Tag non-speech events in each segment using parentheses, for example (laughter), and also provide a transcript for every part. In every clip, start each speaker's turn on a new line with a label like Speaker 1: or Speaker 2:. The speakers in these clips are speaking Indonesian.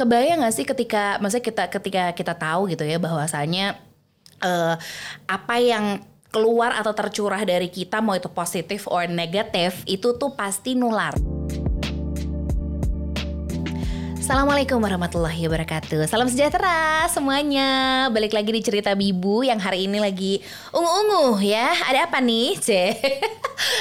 Speaker 1: kebayang gak sih ketika maksudnya kita ketika kita tahu gitu ya bahwasanya uh, apa yang keluar atau tercurah dari kita mau itu positif or negatif itu tuh pasti nular. Assalamualaikum warahmatullahi wabarakatuh Salam sejahtera semuanya Balik lagi di cerita Bibu yang hari ini lagi ungu-ungu ya Ada apa nih? (laughs) C?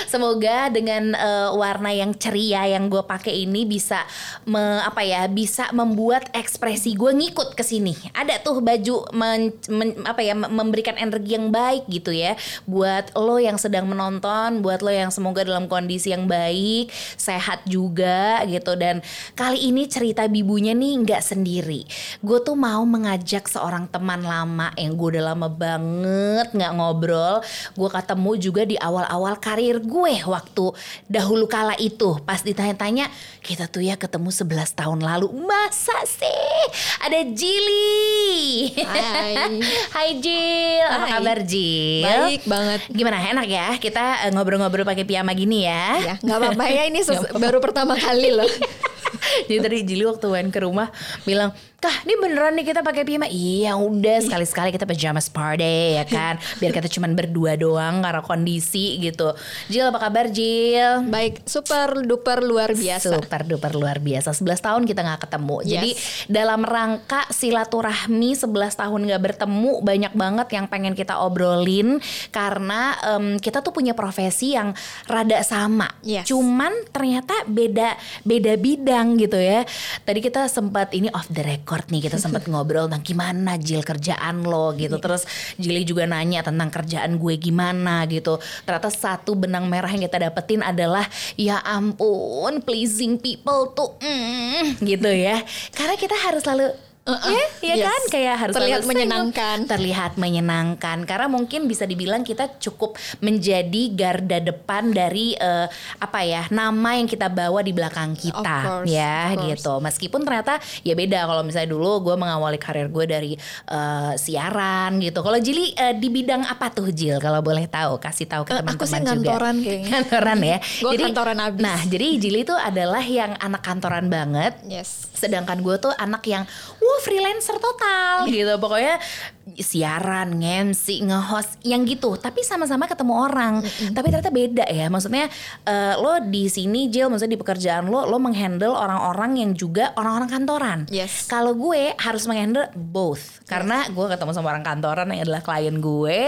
Speaker 1: Semoga dengan uh, warna yang ceria yang gue pakai ini bisa me, apa ya bisa membuat ekspresi gue ngikut ke sini. Ada tuh baju men, men, apa ya memberikan energi yang baik gitu ya buat lo yang sedang menonton, buat lo yang semoga dalam kondisi yang baik, sehat juga gitu dan kali ini cerita Bibunya nih nggak sendiri. Gue tuh mau mengajak seorang teman lama yang gue udah lama banget nggak ngobrol. Gue ketemu juga di awal-awal karir gue gue waktu dahulu kala itu. Pas ditanya-tanya kita tuh ya ketemu 11 tahun lalu. Masa sih? Ada Jili
Speaker 2: Hai. (laughs)
Speaker 1: Hai Jil. Apa
Speaker 2: Hai.
Speaker 1: kabar Jil?
Speaker 2: Baik banget.
Speaker 1: Gimana? Enak ya? Kita eh, ngobrol-ngobrol pakai piyama gini ya?
Speaker 2: Ya nggak apa-apa ya ini (laughs) baru pertama kali loh (laughs) (laughs)
Speaker 1: jadi tadi Jili waktu main ke rumah bilang kah ini beneran nih kita pakai piyama iya udah sekali sekali kita pajamas party ya kan. Biar kita cuman berdua doang karena kondisi gitu. Jil apa kabar Jil?
Speaker 2: Baik super duper luar biasa.
Speaker 1: Super duper luar biasa. 11 tahun kita nggak ketemu.
Speaker 2: Yes.
Speaker 1: jadi dalam rangka silaturahmi 11 tahun nggak bertemu banyak banget yang pengen kita obrolin karena um, kita tuh punya profesi yang rada sama.
Speaker 2: Yes.
Speaker 1: cuman ternyata beda beda bidang gitu ya tadi kita sempat ini off the record nih kita sempat (laughs) ngobrol tentang gimana Jil kerjaan lo gitu. Yeah. Terus Jili juga nanya tentang kerjaan gue gimana gitu. Ternyata satu benang merah yang kita dapetin adalah ya ampun pleasing people tuh mm, gitu ya. Karena kita harus selalu Uh, uh, ya, ya yes. kan? Kayak harus
Speaker 2: terlihat menyenangkan.
Speaker 1: Terlihat menyenangkan. Karena mungkin bisa dibilang kita cukup menjadi garda depan dari uh, apa ya nama yang kita bawa di belakang kita.
Speaker 2: course,
Speaker 1: ya gitu. Meskipun ternyata ya beda. Kalau misalnya dulu gue mengawali karir gue dari uh, siaran gitu. Kalau Jili uh, di bidang apa tuh Jil? Kalau boleh tahu kasih tahu ke teman-teman
Speaker 2: uh,
Speaker 1: juga.
Speaker 2: kantoran kayaknya. (laughs)
Speaker 1: Kantoran ya. (laughs)
Speaker 2: Gue kantoran abis.
Speaker 1: nah jadi Jili itu adalah yang anak kantoran banget.
Speaker 2: Yes.
Speaker 1: Sedangkan gue tuh anak yang wah freelancer total gitu. Pokoknya siaran ngemsi ngehost yang gitu tapi sama-sama ketemu orang mm-hmm. tapi ternyata beda ya maksudnya uh, lo di sini Jill maksudnya di pekerjaan lo lo menghandle orang-orang yang juga orang-orang kantoran
Speaker 2: yes.
Speaker 1: kalau gue harus menghandle both karena yes. gue ketemu sama orang kantoran yang adalah klien gue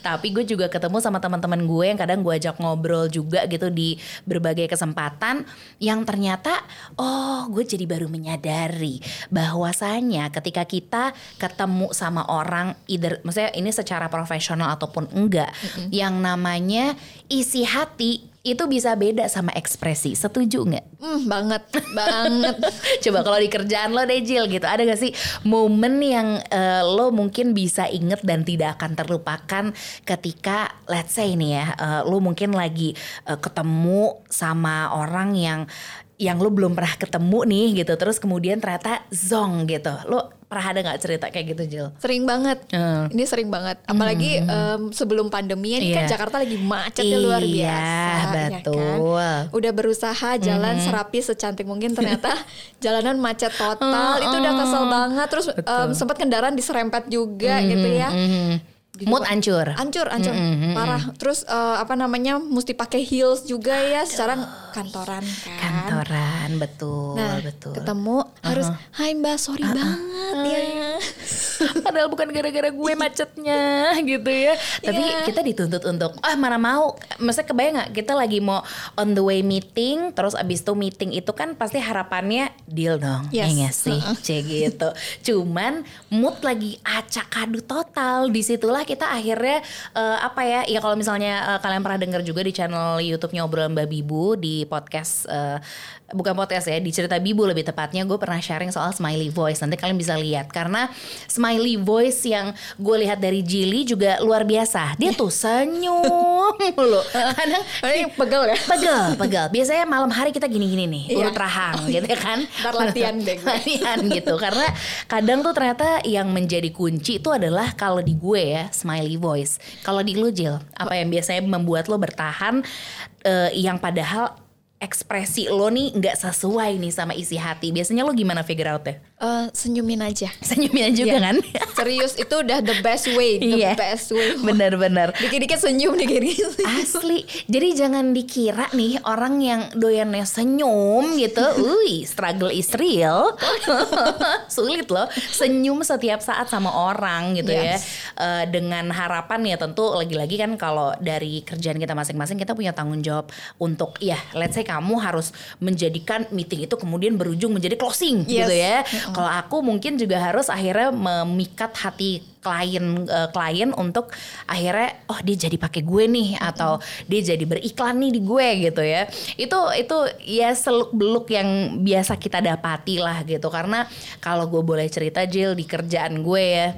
Speaker 1: tapi gue juga ketemu sama teman-teman gue yang kadang gue ajak ngobrol juga gitu di berbagai kesempatan yang ternyata oh gue jadi baru menyadari bahwasanya ketika kita ketemu sama orang either maksudnya ini secara profesional ataupun enggak mm-hmm. yang namanya isi hati itu bisa beda sama ekspresi. Setuju nggak?
Speaker 2: Mm, banget, banget. (laughs)
Speaker 1: Coba kalau di kerjaan lo Dejil gitu, ada gak sih momen yang uh, lo mungkin bisa inget dan tidak akan terlupakan ketika let's say nih ya, uh, lo mungkin lagi uh, ketemu sama orang yang yang lo belum pernah ketemu nih gitu, terus kemudian ternyata zong gitu, lo pernah ada nggak cerita kayak gitu Jill?
Speaker 2: Sering banget. Uh. Ini sering banget. Apalagi mm. um, sebelum pandemi ini yeah. kan iya. Jakarta lagi macetnya
Speaker 1: iya,
Speaker 2: luar biasa.
Speaker 1: betul.
Speaker 2: Ya kan? Udah berusaha jalan mm. serapi secantik mungkin ternyata (laughs) jalanan macet total. Uh, Itu udah kesel banget. Terus um, sempat kendaraan diserempet juga mm, gitu ya. Mm
Speaker 1: gitu mood ancur
Speaker 2: ancur ancur mm -hmm. parah terus uh, apa namanya mesti pakai heels juga ya secara kantoran kan
Speaker 1: kantoran betul
Speaker 2: nah,
Speaker 1: betul
Speaker 2: ketemu uh -huh. harus hai mbak sorry uh -huh. banget uh -huh. ya (laughs)
Speaker 1: padahal bukan gara-gara gue macetnya gitu ya tapi yeah. kita dituntut untuk ah mana mau masa kebayang nggak kita lagi mau on the way meeting terus abis itu meeting itu kan pasti harapannya deal dong
Speaker 2: yes.
Speaker 1: ya sih uh -uh. C gitu cuman mood lagi acak adu total di situlah kita akhirnya uh, apa ya ya kalau misalnya uh, kalian pernah dengar juga di channel YouTube-nya obrolan Mbak Bibu di podcast uh, bukan podcast ya di cerita Bibu lebih tepatnya gue pernah sharing soal smiley voice. Nanti kalian bisa lihat karena smiley voice yang gue lihat dari Jili juga luar biasa. Dia tuh senyum (laughs) loh
Speaker 2: kadang (laughs) pegel ya?
Speaker 1: Pegel pegel. Biasanya malam hari kita gini-gini nih urut iya. rahang (laughs) gitu ya kan?
Speaker 2: Ntar latihan deh
Speaker 1: latihan gitu. Karena kadang tuh ternyata yang menjadi kunci itu adalah kalau di gue ya smiley voice. Kalau di lu Jil apa yang biasanya membuat lo bertahan uh, yang padahal ekspresi lo nih nggak sesuai nih sama isi hati, biasanya lo gimana figure out ya?
Speaker 2: Eh, senyumin aja. (laughs)
Speaker 1: Senyumin juga
Speaker 2: Iya.
Speaker 1: kan? (laughs)
Speaker 2: Serius itu udah the best way, the
Speaker 1: Iya.
Speaker 2: best way.
Speaker 1: Bener-bener. (laughs)
Speaker 2: Dikit-dikit senyum, dikit-dikit senyum.
Speaker 1: Asli. Jadi jangan dikira nih orang yang doyannya senyum gitu. Ui, struggle is real. Sulit loh senyum setiap saat sama orang gitu ya.
Speaker 2: Yes.
Speaker 1: Eh, dengan harapan ya tentu lagi-lagi kan kalau dari kerjaan kita masing-masing kita punya tanggung jawab untuk ya let's say kamu harus menjadikan meeting itu kemudian berujung menjadi closing
Speaker 2: Yes.
Speaker 1: gitu ya. Kalau aku mungkin juga harus akhirnya memikat hati klien eh, klien untuk akhirnya oh dia jadi pakai gue nih atau dia jadi beriklan nih di gue gitu ya. Itu itu ya seluk beluk yang biasa kita dapati lah gitu karena kalau gue boleh cerita Jill di kerjaan gue ya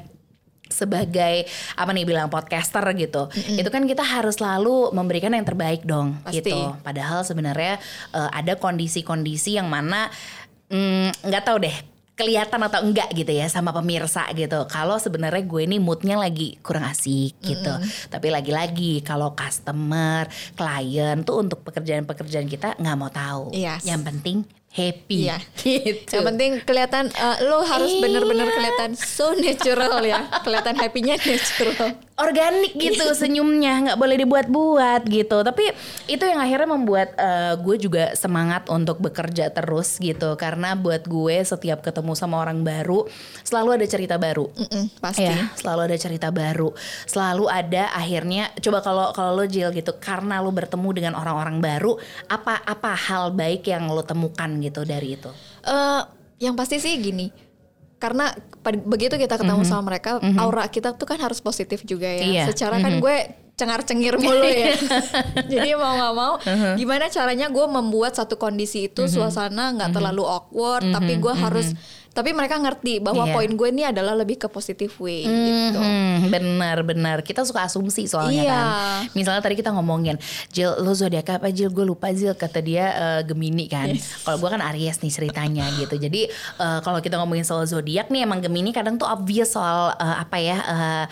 Speaker 1: sebagai apa nih bilang podcaster gitu. Itu kan kita harus selalu memberikan yang terbaik dong
Speaker 2: Pasti.
Speaker 1: gitu. Padahal sebenarnya eh, ada kondisi-kondisi yang mana mm, nggak tahu deh kelihatan atau enggak gitu ya sama pemirsa gitu. Kalau sebenarnya gue nih moodnya lagi kurang asik gitu. Tapi lagi-lagi kalau customer klien tuh untuk pekerjaan-pekerjaan kita nggak mau tahu.
Speaker 2: Yes.
Speaker 1: yang penting happy
Speaker 2: Iya. (laughs)
Speaker 1: gitu
Speaker 2: Yang penting kelihatan eh, lo harus
Speaker 1: Iya.
Speaker 2: bener-bener kelihatan so natural ya. Kelihatan happy-nya natural.
Speaker 1: Organik gitu (laughs) senyumnya nggak boleh dibuat-buat gitu tapi itu yang akhirnya membuat eh, gue juga semangat untuk bekerja terus gitu karena buat gue setiap ketemu sama orang baru selalu ada cerita baru
Speaker 2: Mm-mm, pasti.
Speaker 1: Ya, selalu ada cerita baru. Selalu ada akhirnya coba kalau kalau lo Jill gitu karena lo bertemu dengan orang-orang baru, apa apa hal baik yang lo temukan gitu dari itu?
Speaker 2: Eh, yang pasti sih gini. Karena begitu kita ketemu sama mereka, aura kita tuh kan harus positif juga ya.
Speaker 1: Iya.
Speaker 2: Secara kan gue cengar-cengir mulu ya. (laughs) Jadi mau nggak mau, gimana caranya gue membuat satu kondisi itu suasana nggak terlalu awkward, tapi gue harus tapi mereka ngerti bahwa
Speaker 1: Iya.
Speaker 2: poin gue ini adalah lebih ke positive way gitu.
Speaker 1: Mhm, benar benar. Kita suka asumsi soalnya
Speaker 2: Iya.
Speaker 1: kan. Misalnya tadi kita ngomongin, Jill lo zodiak apa Jill? Gue lupa Jill kata dia eh, Gemini kan. Kalau gue kan Aries nih ceritanya gitu. Jadi eh, kalau kita ngomongin soal zodiak nih emang Gemini kadang tuh obvious soal eh, apa ya eh,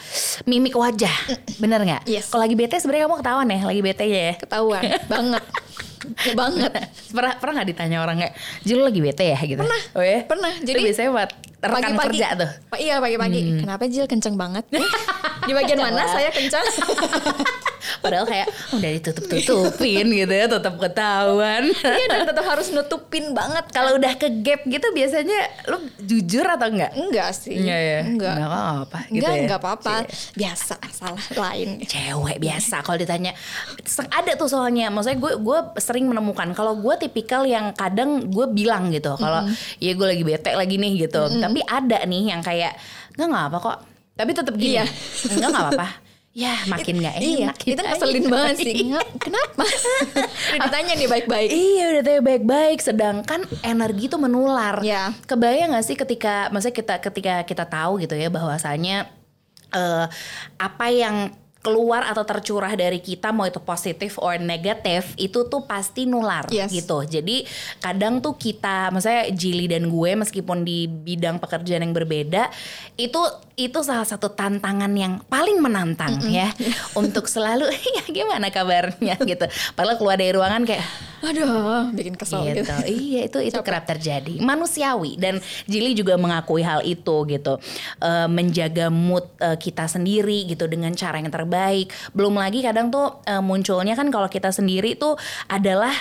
Speaker 1: mimik wajah. Bener nggak?
Speaker 2: Yes.
Speaker 1: Kalau lagi bete sebenarnya kamu ketahuan ya lagi bete ya.
Speaker 2: Ketahuan banget. (laughs) banget.
Speaker 1: pernah pernah nggak ditanya orang kayak Jill lo lagi bete ya gitu
Speaker 2: Pernah.
Speaker 1: oh ya
Speaker 2: Pernah.
Speaker 1: Itu
Speaker 2: Jadi,
Speaker 1: biasanya buat rekan kerja tuh Hmm.
Speaker 2: Pa- iya pagi-pagi. Kenapa Jill kenceng banget? Eh, (laughs) Di bagian mana saya kencang? (laughs)
Speaker 1: padahal kayak udah ditutup tutupin gitu ya tetap ketahuan.
Speaker 2: Iya dan tetap harus nutupin banget.
Speaker 1: kalau udah ke gap gitu biasanya lu jujur atau enggak?
Speaker 2: Enggak sih.
Speaker 1: Enggak ya
Speaker 2: Enggak.
Speaker 1: enggak apa gitu
Speaker 2: Enggak,
Speaker 1: ya.
Speaker 2: enggak apa-apa. Biasa salah lain.
Speaker 1: cewek biasa kalau ditanya. Ada tuh soalnya. Maksudnya gue gue sering menemukan. Kalau gue tipikal yang kadang gue bilang gitu kalau ya gue lagi bete lagi nih gitu. Tapi ada nih yang kayak nggak nggak apa kok. Tapi tetap gini.
Speaker 2: Iya.
Speaker 1: nggak nggak apa (laughs) ya makin nggak
Speaker 2: Iya,
Speaker 1: enak gitu
Speaker 2: itu
Speaker 1: aja.
Speaker 2: ngeselin banget sih. Kenapa? (laughs) Udah ditanya nih baik-baik.
Speaker 1: Iya udah tanya baik-baik sedangkan energi itu menular.
Speaker 2: Ya.
Speaker 1: Kebayang gak sih ketika maksudnya kita ketika kita tahu gitu ya bahwasanya eh apa yang keluar atau tercurah dari kita mau itu positif or negatif itu tuh pasti nular
Speaker 2: Yes.
Speaker 1: gitu. Jadi kadang tuh kita maksudnya Jili dan gue meskipun di bidang pekerjaan yang berbeda itu itu salah satu tantangan yang paling menantang ya (laughs) untuk selalu (laughs) ya gimana kabarnya gitu. Padahal keluar dari ruangan kayak
Speaker 2: Aduh, bikin kesel
Speaker 1: gitu.
Speaker 2: gitu.
Speaker 1: Iya itu itu kerap terjadi manusiawi dan Jili juga mengakui hal itu gitu Eh, menjaga mood eh, kita sendiri gitu dengan cara yang terbaik. Belum lagi kadang tuh eh, munculnya kan kalau kita sendiri tuh adalah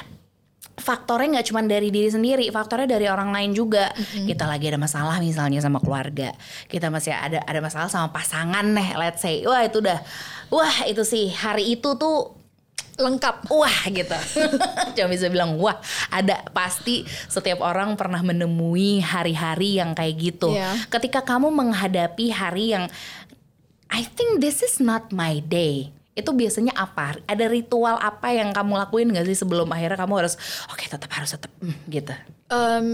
Speaker 1: faktornya nggak cuma dari diri sendiri, faktornya dari orang lain juga. Kita lagi ada masalah misalnya sama keluarga, kita masih ada ada masalah sama pasangan nih, let's say, wah itu udah, wah itu sih hari itu tuh
Speaker 2: Lengkap.
Speaker 1: wah gitu. (laughs) Cuma bisa bilang wah, ada pasti setiap orang pernah menemui hari-hari yang kayak gitu.
Speaker 2: Iya.
Speaker 1: Ketika kamu menghadapi hari yang I think this is not my day. Itu biasanya apa? Ada ritual apa yang kamu lakuin gak sih sebelum akhirnya kamu harus oke tetap harus tetap mm, gitu.
Speaker 2: Em,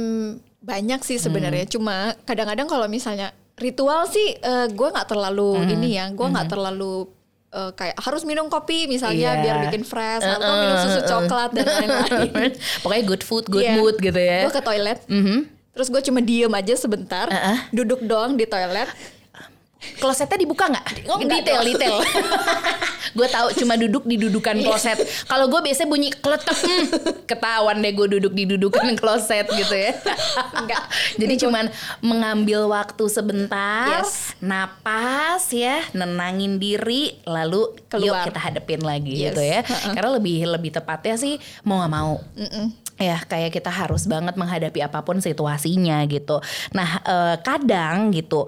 Speaker 2: banyak sih sebenarnya. Cuma kadang-kadang kalau misalnya ritual sih gue nggak terlalu ini ya. Gue nggak terlalu eh, kayak harus minum kopi misalnya
Speaker 1: Iya.
Speaker 2: biar bikin fresh atau minum susu coklat dan (laughs) lain-lain.
Speaker 1: Pokoknya good food, good
Speaker 2: Iya.
Speaker 1: mood gitu ya.
Speaker 2: Gue ke toilet.
Speaker 1: Mhm.
Speaker 2: Terus gue cuma diem aja sebentar,
Speaker 1: Uh-uh.
Speaker 2: duduk doang di toilet.
Speaker 1: Klosetnya dibuka nggak?
Speaker 2: Oh, enggak
Speaker 1: detail,
Speaker 2: dong.
Speaker 1: detail. (laughs) gue tahu cuma duduk di dudukan kloset. Kalau gue biasanya bunyi kletek, hmm, ketahuan deh gue duduk di dudukan (laughs) kloset gitu ya.
Speaker 2: Enggak.
Speaker 1: Jadi cuman mengambil waktu sebentar,
Speaker 2: Yes.
Speaker 1: napas ya, nenangin diri, lalu yuk
Speaker 2: Keluar.
Speaker 1: kita hadepin lagi
Speaker 2: Yes.
Speaker 1: gitu ya. Karena lebih lebih tepatnya sih mau nggak mau. Ya kayak kita harus banget menghadapi apa pun situasinya gitu. Nah eh, kadang gitu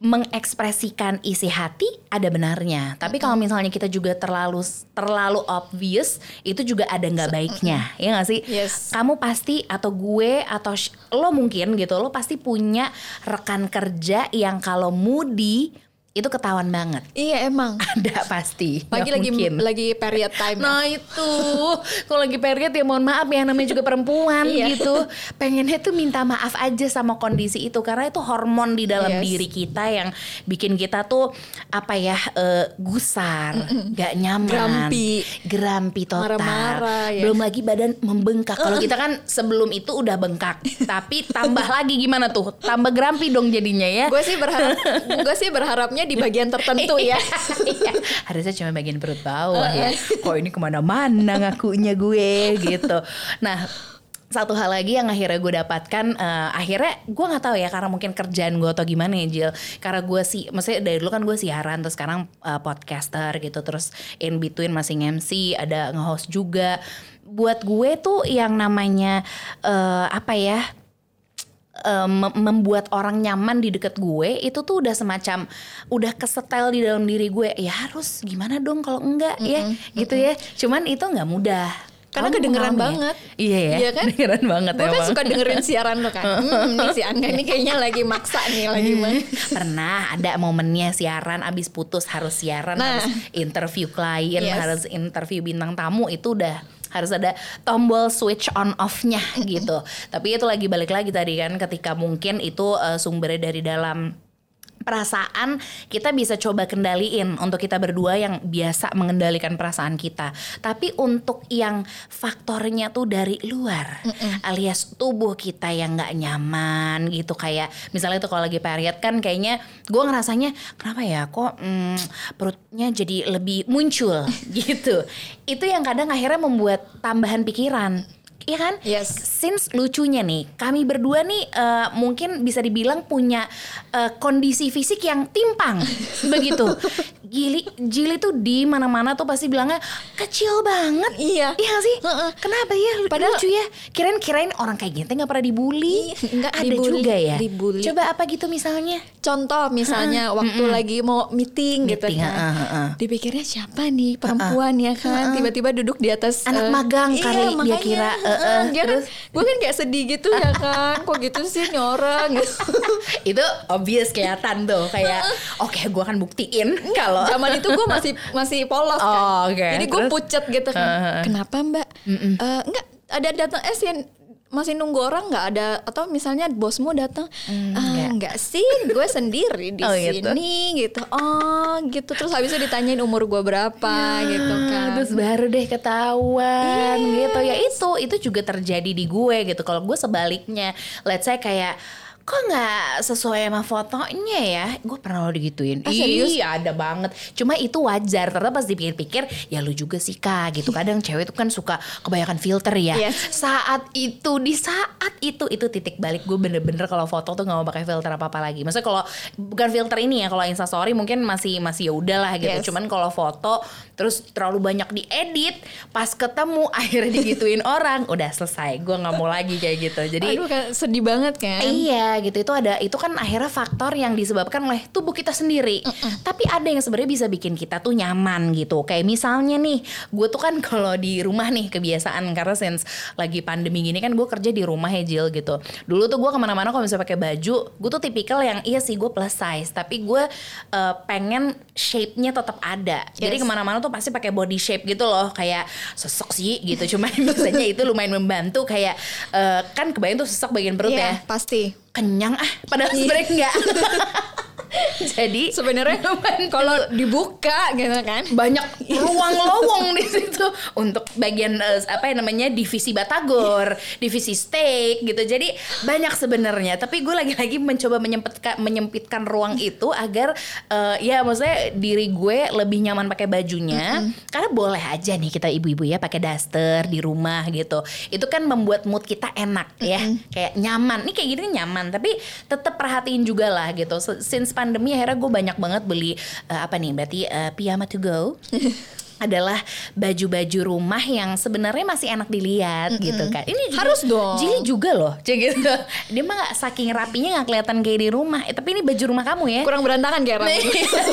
Speaker 1: mengekspresikan isi hati ada benarnya. Tapi kalau misalnya kita juga terlalu terlalu obvious itu juga ada nggak baiknya, ya nggak sih?
Speaker 2: Yes.
Speaker 1: Kamu pasti atau gue atau lo mungkin gitu, lo pasti punya rekan kerja yang kalau moody itu ketahuan banget.
Speaker 2: Iya emang. (laughs)
Speaker 1: Ada pasti.
Speaker 2: Lagi lagi
Speaker 1: mungkin.
Speaker 2: lagi period time.
Speaker 1: Nah itu Kalau lagi period ya mohon maaf ya Namanya juga perempuan
Speaker 2: Iya.
Speaker 1: gitu Pengennya tuh minta maaf aja sama kondisi itu Karena itu hormon di dalam
Speaker 2: Yes.
Speaker 1: diri kita Yang bikin kita tuh Apa ya eh, Gusar Gak nyaman
Speaker 2: Grumpy.
Speaker 1: Grumpy total
Speaker 2: Marah-marah, ya.
Speaker 1: Belum lagi badan membengkak Kalau (laughs) kita kan sebelum itu udah bengkak Tapi tambah lagi gimana tuh Tambah grumpy dong jadinya ya
Speaker 2: gue sih berharap (laughs) gue sih berharapnya di bagian tertentu ya. (laughs)
Speaker 1: Iya, harusnya cuma bagian perut bawah ya. Kok ini ke mana-mana ngakunya gue gitu. Nah, satu hal lagi yang akhirnya gue dapatkan eh, akhirnya gue nggak tahu ya karena mungkin kerjaan gue atau gimana ya Jill karena gue sih maksudnya dari dulu kan gue siaran terus sekarang eh, podcaster gitu terus in between masih MC ada nge-host juga buat gue tuh yang namanya eh, apa ya eh, mem- membuat orang nyaman di deket gue itu tuh udah semacam udah kesetel di dalam diri gue ya harus gimana dong kalau enggak ya gitu ya cuman itu nggak mudah
Speaker 2: Karena
Speaker 1: Kamu
Speaker 2: kedengeran
Speaker 1: mengalami ya?
Speaker 2: banget.
Speaker 1: iya ya
Speaker 2: Iya kan?
Speaker 1: kedengeran banget
Speaker 2: Gue kan suka dengerin siaran lo kan. (laughs) Hmm, nih si Angga ini kayaknya lagi maksa nih lagi mah.
Speaker 1: pernah ada momennya siaran abis putus harus siaran
Speaker 2: Nah.
Speaker 1: harus interview klien
Speaker 2: Yes.
Speaker 1: harus interview bintang tamu itu udah harus ada tombol switch on off-nya gitu. Tapi itu lagi balik lagi tadi kan ketika mungkin itu eh, sumbernya dari dalam perasaan kita bisa coba kendaliin untuk kita berdua yang biasa mengendalikan perasaan kita. Tapi untuk yang faktornya tuh dari luar, alias tubuh kita yang nggak nyaman gitu kayak misalnya itu kalau lagi period kan kayaknya gue ngerasanya kenapa ya kok mm, perutnya jadi lebih muncul (laughs) gitu. Itu yang kadang akhirnya membuat tambahan pikiran. Iya kan?
Speaker 2: Yes.
Speaker 1: Since lucunya nih, kami berdua nih eh, mungkin bisa dibilang punya eh, kondisi fisik yang timpang, (laughs) begitu. Gili, Jili tuh di mana-mana tuh pasti bilangnya kecil banget.
Speaker 2: Iya.
Speaker 1: Iya gak sih?
Speaker 2: Heeh.
Speaker 1: Kenapa ya?
Speaker 2: Padahal-
Speaker 1: lucu ya. Kirain kirain orang kayak gitu nggak pernah dibully.
Speaker 2: Iya, nggak
Speaker 1: Ada
Speaker 2: dibully,
Speaker 1: juga ya.
Speaker 2: dibully.
Speaker 1: Coba apa gitu misalnya?
Speaker 2: Contoh misalnya waktu lagi mau meeting, gitu
Speaker 1: Meeting,
Speaker 2: kan.
Speaker 1: heeh, heeh.
Speaker 2: Dipikirnya siapa nih perempuan ya kan. Tiba-tiba duduk di atas
Speaker 1: Anak
Speaker 2: eh,
Speaker 1: magang
Speaker 2: iya,
Speaker 1: kali dia
Speaker 2: makanya,
Speaker 1: kira,
Speaker 2: heeh,
Speaker 1: eh, eh,
Speaker 2: dia
Speaker 1: terus?
Speaker 2: kan, gue kan kayak sedih gitu ya kan. Kok gitu sih nih orang gitu. (laughs)
Speaker 1: itu obvious kelihatan tuh kayak oke gue akan buktiin kalau
Speaker 2: Zaman itu gue masih masih polos kan.
Speaker 1: Oh, oke.
Speaker 2: Jadi gue pucet gitu kan. Kenapa Mbak? Eh, enggak ada datang eh masih nunggu orang nggak ada atau misalnya bosmu datang "Ah, enggak sih gue sendiri (laughs) di
Speaker 1: Oh, gitu?
Speaker 2: sini gitu oh gitu terus habis itu ditanyain umur gue berapa gitu kan
Speaker 1: Terus baru deh ketahuan
Speaker 2: Yes.
Speaker 1: gitu ya itu itu juga terjadi di gue gitu. Kalau gue sebaliknya, let's say kayak kok nggak sesuai sama fotonya ya? Gue pernah lo digituin.
Speaker 2: Ah, serius?
Speaker 1: iya ada banget. Cuma itu wajar ternyata pas dipikir-pikir ya lu juga sih kak gitu. Kadang cewek itu kan suka kebanyakan filter ya.
Speaker 2: Yes.
Speaker 1: saat itu di saat itu itu titik balik gue bener-bener kalau foto tuh nggak mau pakai filter apa apa lagi. Maksudnya kalau bukan filter ini ya kalau instastory mungkin masih masih ya udahlah gitu.
Speaker 2: Yes.
Speaker 1: cuman kalau foto terus terlalu banyak diedit pas ketemu (laughs) akhirnya digituin orang udah selesai. Gue nggak mau lagi kayak gitu. Jadi
Speaker 2: aduh sedih banget kan?
Speaker 1: Iya gitu itu ada itu kan akhirnya faktor yang disebabkan oleh tubuh kita sendiri. Tapi ada yang sebenarnya bisa bikin kita tuh nyaman gitu. Kayak misalnya nih, gue tuh kan (laughs) kalau di rumah nih kebiasaan karena since lagi pandemi gini kan gue kerja di rumah ya Jill gitu. Dulu tuh gue ke mana-mana kalau misalnya pakai baju, gue tuh tipikal yang iya sih gue plus size, tapi gue eh, pengen shape-nya tetap ada. Jadi
Speaker 2: Yes.
Speaker 1: ke mana-mana tuh pasti pakai body shape gitu loh, kayak sesek sih gitu. Cuman (laughs) biasanya itu lumayan membantu kayak eh, kan kebayang tuh sesek bagian perut
Speaker 2: Iya,
Speaker 1: ya
Speaker 2: pasti
Speaker 1: kenyang ah. Padahal sebenarnya enggak (laughs) (laughs) Jadi
Speaker 2: Sebenarnya kalau dibuka gitu kan.
Speaker 1: banyak (laughs) ruang lowong di situ untuk bagian eh, apa yang namanya divisi batagor, divisi steak gitu. Jadi banyak sebenarnya. Tapi gue lagi-lagi mencoba menyempitkan menyempitkan ruang itu agar eh, ya maksudnya diri gue lebih nyaman pakai bajunya. Karena boleh aja nih kita ibu-ibu ya pakai daster di rumah gitu. Itu kan membuat mood kita enak ya, kayak nyaman. Nih kayak gini nyaman. Tapi tetap perhatiin juga lah gitu. Since pandemi akhirnya gue banyak banget beli eh, apa nih? Berarti eh, piyama to go. (laughs) adalah baju-baju rumah yang sebenarnya masih enak dilihat gitu kan. Ini juga-
Speaker 2: Harus dong.
Speaker 1: Jili juga loh, gitu. (laughs) Dia mah gak, saking rapinya nggak kelihatan kayak di rumah. Eh, tapi ini baju rumah kamu ya.
Speaker 2: Kurang berantakan kayak rambut.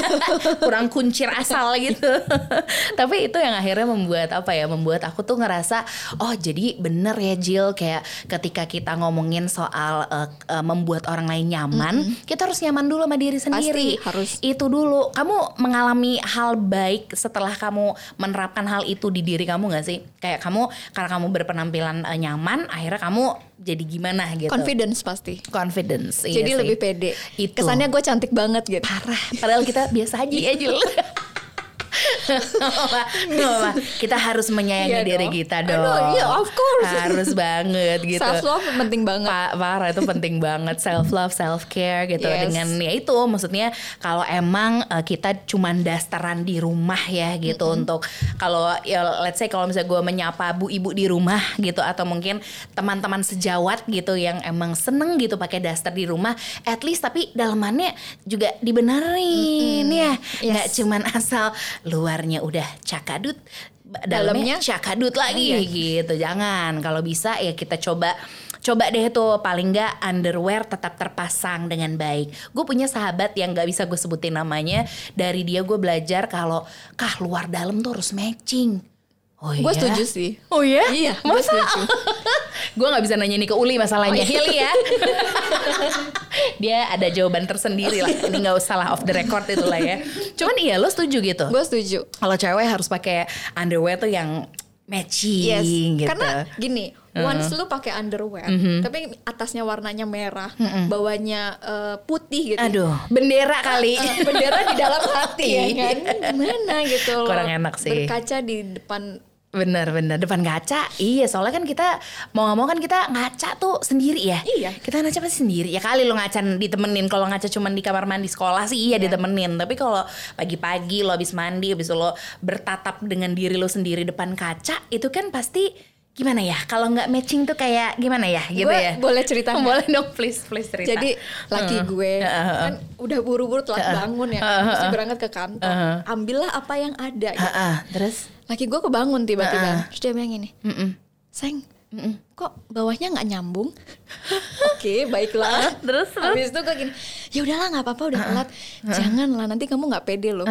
Speaker 2: (laughs)
Speaker 1: kurang kuncir asal gitu. (laughs) Tapi itu yang akhirnya membuat apa ya? Membuat aku tuh ngerasa oh jadi bener ya Jill kayak ketika kita ngomongin soal eh, eh, membuat orang lain nyaman, kita harus nyaman dulu sama diri sendiri.
Speaker 2: harus.
Speaker 1: Itu dulu. Kamu mengalami hal baik setelah kamu menerapkan hal itu di diri kamu gak sih? Kayak kamu karena kamu berpenampilan eh, nyaman, akhirnya kamu jadi gimana gitu?
Speaker 2: Confidence pasti.
Speaker 1: Confidence. iya
Speaker 2: Jadi
Speaker 1: sih.
Speaker 2: lebih pede.
Speaker 1: Itu.
Speaker 2: Kesannya gue cantik banget gitu.
Speaker 1: parah padahal kita biasa aja ya Jul (laughs) Nggak apa-apa. kita harus menyayangi
Speaker 2: Iya
Speaker 1: diri
Speaker 2: dong.
Speaker 1: kita
Speaker 2: Aduh,
Speaker 1: dong
Speaker 2: iya, of course.
Speaker 1: harus banget gitu
Speaker 2: Self love penting banget.
Speaker 1: Pa- parah itu penting banget self love self care gitu
Speaker 2: Yes.
Speaker 1: dengan ya itu maksudnya kalau emang uh, kita cuman dasteran di rumah ya gitu untuk kalau ya let's say kalau misalnya gue menyapa bu ibu di rumah gitu atau mungkin teman-teman sejawat gitu yang emang seneng gitu pakai daster di rumah at least tapi dalamannya juga dibenerin ya
Speaker 2: Yes.
Speaker 1: nggak cuman asal luarnya udah cakadut dalamnya
Speaker 2: Dalamnya?
Speaker 1: cakadut lagi.
Speaker 2: Iya.
Speaker 1: gitu jangan. Kalau bisa ya kita coba coba deh tuh. Paling nggak underwear tetap terpasang dengan baik. Gue punya sahabat yang nggak bisa gue sebutin namanya. Dari dia gue belajar kalau kah luar dalam tuh harus matching oh
Speaker 2: Gue
Speaker 1: iya?
Speaker 2: setuju sih.
Speaker 1: oh iya
Speaker 2: Iya, gue
Speaker 1: masa
Speaker 2: setuju. (laughs)
Speaker 1: gue nggak bisa nanya ini ke Uli masalahnya
Speaker 2: Oh, iya.
Speaker 1: Hili ya (laughs) dia ada jawaban tersendiri lah ini nggak usah lah off the record itu lah ya cuman iya lo setuju gitu
Speaker 2: Gue setuju.
Speaker 1: kalau cewek harus pakai underwear tuh yang matching
Speaker 2: Yes,
Speaker 1: gitu.
Speaker 2: karena gini, once lu pakai underwear, tapi atasnya warnanya merah, bawahnya eh, putih gitu.
Speaker 1: Aduh, bendera kali.
Speaker 2: Eh, bendera di dalam (laughs) hati ya
Speaker 1: Iya.
Speaker 2: kan? Gimana gitu loh.
Speaker 1: Kurang enak sih.
Speaker 2: Berkaca di depan
Speaker 1: Bener bener. Depan kaca iya soalnya kan kita mau nggak mau kan kita ngaca tuh sendiri ya.
Speaker 2: Iya.
Speaker 1: kita ngaca pasti sendiri. Ya kali lo ngaca ditemenin. Kalau ngaca cuman di kamar mandi sekolah sih iya ditemenin. Tapi kalau pagi-pagi lo habis mandi habis lo bertatap dengan diri lo sendiri depan kaca itu kan pasti gimana ya? Kalau nggak matching tuh kayak gimana ya? Gitu
Speaker 2: Gue
Speaker 1: ya?
Speaker 2: boleh cerita nggak?
Speaker 1: boleh dong please please cerita.
Speaker 2: Jadi laki gue kan udah buru-buru telat bangun ya, mesti berangkat ke kantor. Ambillah apa yang ada. gitu.
Speaker 1: Ah, ah, terus
Speaker 2: Laki gue kebangun tiba-tiba, terus dia bilang gini, sayang, kok bawahnya nggak nyambung? (laughs) Oke, baiklah.
Speaker 1: terus terus?
Speaker 2: Habis itu gue gini, ya udahlah nggak apa-apa udah telat, janganlah nanti kamu nggak pede loh.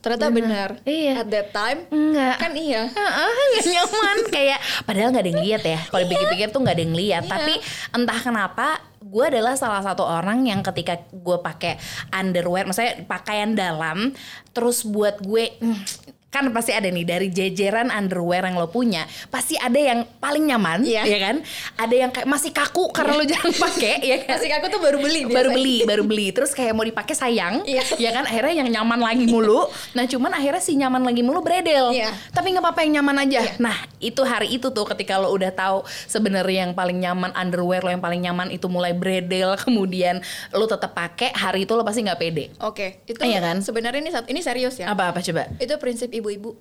Speaker 2: Ternyata benar.
Speaker 1: Iya.
Speaker 2: At that time,
Speaker 1: enggak
Speaker 2: kan iya.
Speaker 1: Heeh, nggak nyaman. (laughs) Kayak padahal nggak ada yang lihat ya. Kalau dipikir-pikir tuh nggak ada yang lihat.
Speaker 2: Iya.
Speaker 1: tapi entah kenapa gue adalah salah satu orang yang ketika gue pakai underwear maksudnya pakaian dalam terus buat gue hmm, kan pasti ada nih dari jejeran underwear yang lo punya pasti ada yang paling nyaman
Speaker 2: Iya.
Speaker 1: ya kan ada yang kayak masih kaku karena lo jarang pakai ya kan
Speaker 2: Masih aku tuh baru beli.
Speaker 1: baru
Speaker 2: biasanya.
Speaker 1: beli baru beli terus kayak mau dipakai sayang
Speaker 2: Iya.
Speaker 1: ya kan akhirnya yang nyaman lagi mulu nah cuman akhirnya si nyaman lagi mulu bredel
Speaker 2: Iya.
Speaker 1: tapi nggak apa-apa yang nyaman aja
Speaker 2: Iya.
Speaker 1: nah itu hari itu tuh ketika lo udah tahu sebenarnya yang paling nyaman underwear lo yang paling nyaman itu mulai bredel kemudian lo tetap pakai hari itu lo pasti nggak pede
Speaker 2: Oke, itu
Speaker 1: Iya kan?
Speaker 2: sebenarnya ini satu- ini serius ya.
Speaker 1: apa apa coba
Speaker 2: Itu prinsip ibu-ibu.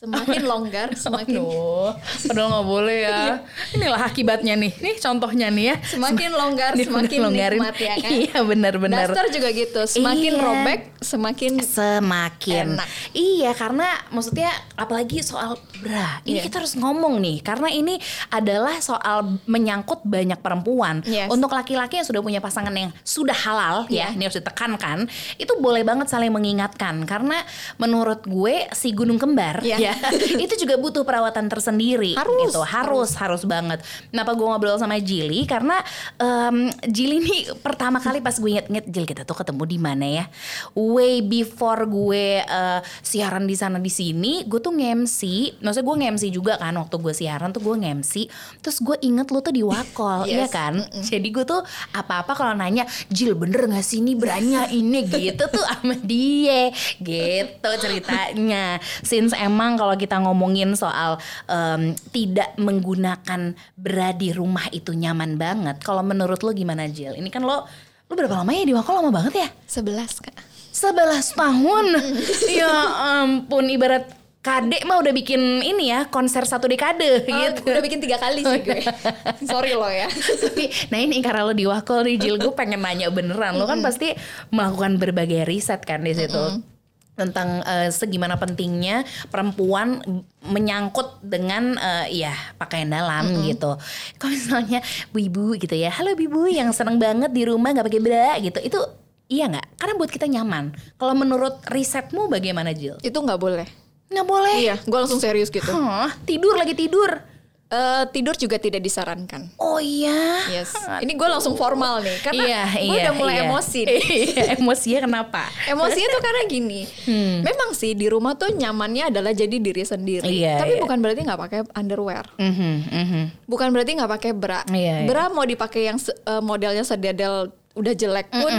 Speaker 2: Semakin longgar, semakin
Speaker 1: Aduh, padahal nggak boleh ya. Inilah akibatnya nih. Nih contohnya nih ya.
Speaker 2: Semakin longgar, semakin
Speaker 1: longgarin.
Speaker 2: nikmat ya kan?
Speaker 1: Iya benar-benar.
Speaker 2: Daster juga gitu. Semakin
Speaker 1: Iya.
Speaker 2: robek, semakin
Speaker 1: semakin
Speaker 2: Enak.
Speaker 1: iya karena maksudnya apalagi soal bra ini
Speaker 2: Iya.
Speaker 1: kita harus ngomong nih karena ini adalah soal menyangkut banyak perempuan
Speaker 2: Yes.
Speaker 1: untuk laki-laki yang sudah punya pasangan yang sudah halal ya
Speaker 2: Iya.
Speaker 1: ini harus ditekankan itu boleh banget saling mengingatkan karena menurut gue si gunung kembar
Speaker 2: Iya.
Speaker 1: ya Iya, (laughs) itu juga butuh perawatan tersendiri.
Speaker 2: Harus,
Speaker 1: gitu. harus, harus banget. Kenapa gue ngobrol sama Jili? Karena um, Jili ini (laughs) pertama kali pas gue inget-inget Jil kita tuh ketemu di mana ya? Way before gue uh, siaran di sana di sini, gue tuh ngemsi. Maksudnya gue ngemsi juga kan waktu gue siaran tuh gue ngemsi. Terus gue inget lu tuh di Wakol, (laughs)
Speaker 2: Yes.
Speaker 1: iya kan? Jadi gue tuh apa-apa kalau nanya, Jil bener gak sih ini beranya ini gitu tuh sama dia gitu ceritanya. Since emang kalau kita ngomongin soal em, tidak menggunakan bra di rumah itu nyaman banget. Kalau menurut lo gimana Jil? Ini kan lo lo berapa lama ya di Wakol lama banget ya?
Speaker 2: 11 kak
Speaker 1: 11 tahun. (laughs) ya ampun ibarat Kadek mah udah bikin ini ya konser satu dekade gitu.
Speaker 2: udah bikin tiga kali sih gue (laughs) sorry lo ya
Speaker 1: Tapi, nah ini karena lo di Wakol nih Jil, gue pengen nanya beneran. Lo kan pasti melakukan berbagai riset kan di situ. Tentang eh, segimana pentingnya perempuan menyangkut dengan eh, ya pakaian dalam gitu. Kalau misalnya bu ibu gitu ya, halo bu ibu yang seneng banget di rumah nggak pakai bra gitu, itu iya nggak? Karena buat kita nyaman. Kalau menurut risetmu bagaimana Jil?
Speaker 2: itu nggak boleh
Speaker 1: Nggak boleh.
Speaker 2: iya gue langsung serius gitu
Speaker 1: Hah, tidur lagi tidur.
Speaker 2: Eh, tidur juga tidak disarankan
Speaker 1: Oh iya.
Speaker 2: yes ini gue langsung formal nih karena
Speaker 1: iya,
Speaker 2: gue
Speaker 1: iya,
Speaker 2: udah mulai
Speaker 1: iya.
Speaker 2: emosi (laughs) nih.
Speaker 1: Iya, emosinya kenapa?
Speaker 2: Emosinya tuh karena gini, memang sih di rumah tuh nyamannya adalah jadi diri sendiri.
Speaker 1: Iya,
Speaker 2: Tapi
Speaker 1: iya.
Speaker 2: bukan berarti nggak pakai underwear,
Speaker 1: Mhm, mhm.
Speaker 2: bukan berarti nggak pakai bra.
Speaker 1: Iya, iya.
Speaker 2: Bra mau dipakai yang eh, modelnya sedadel udah jelek pun,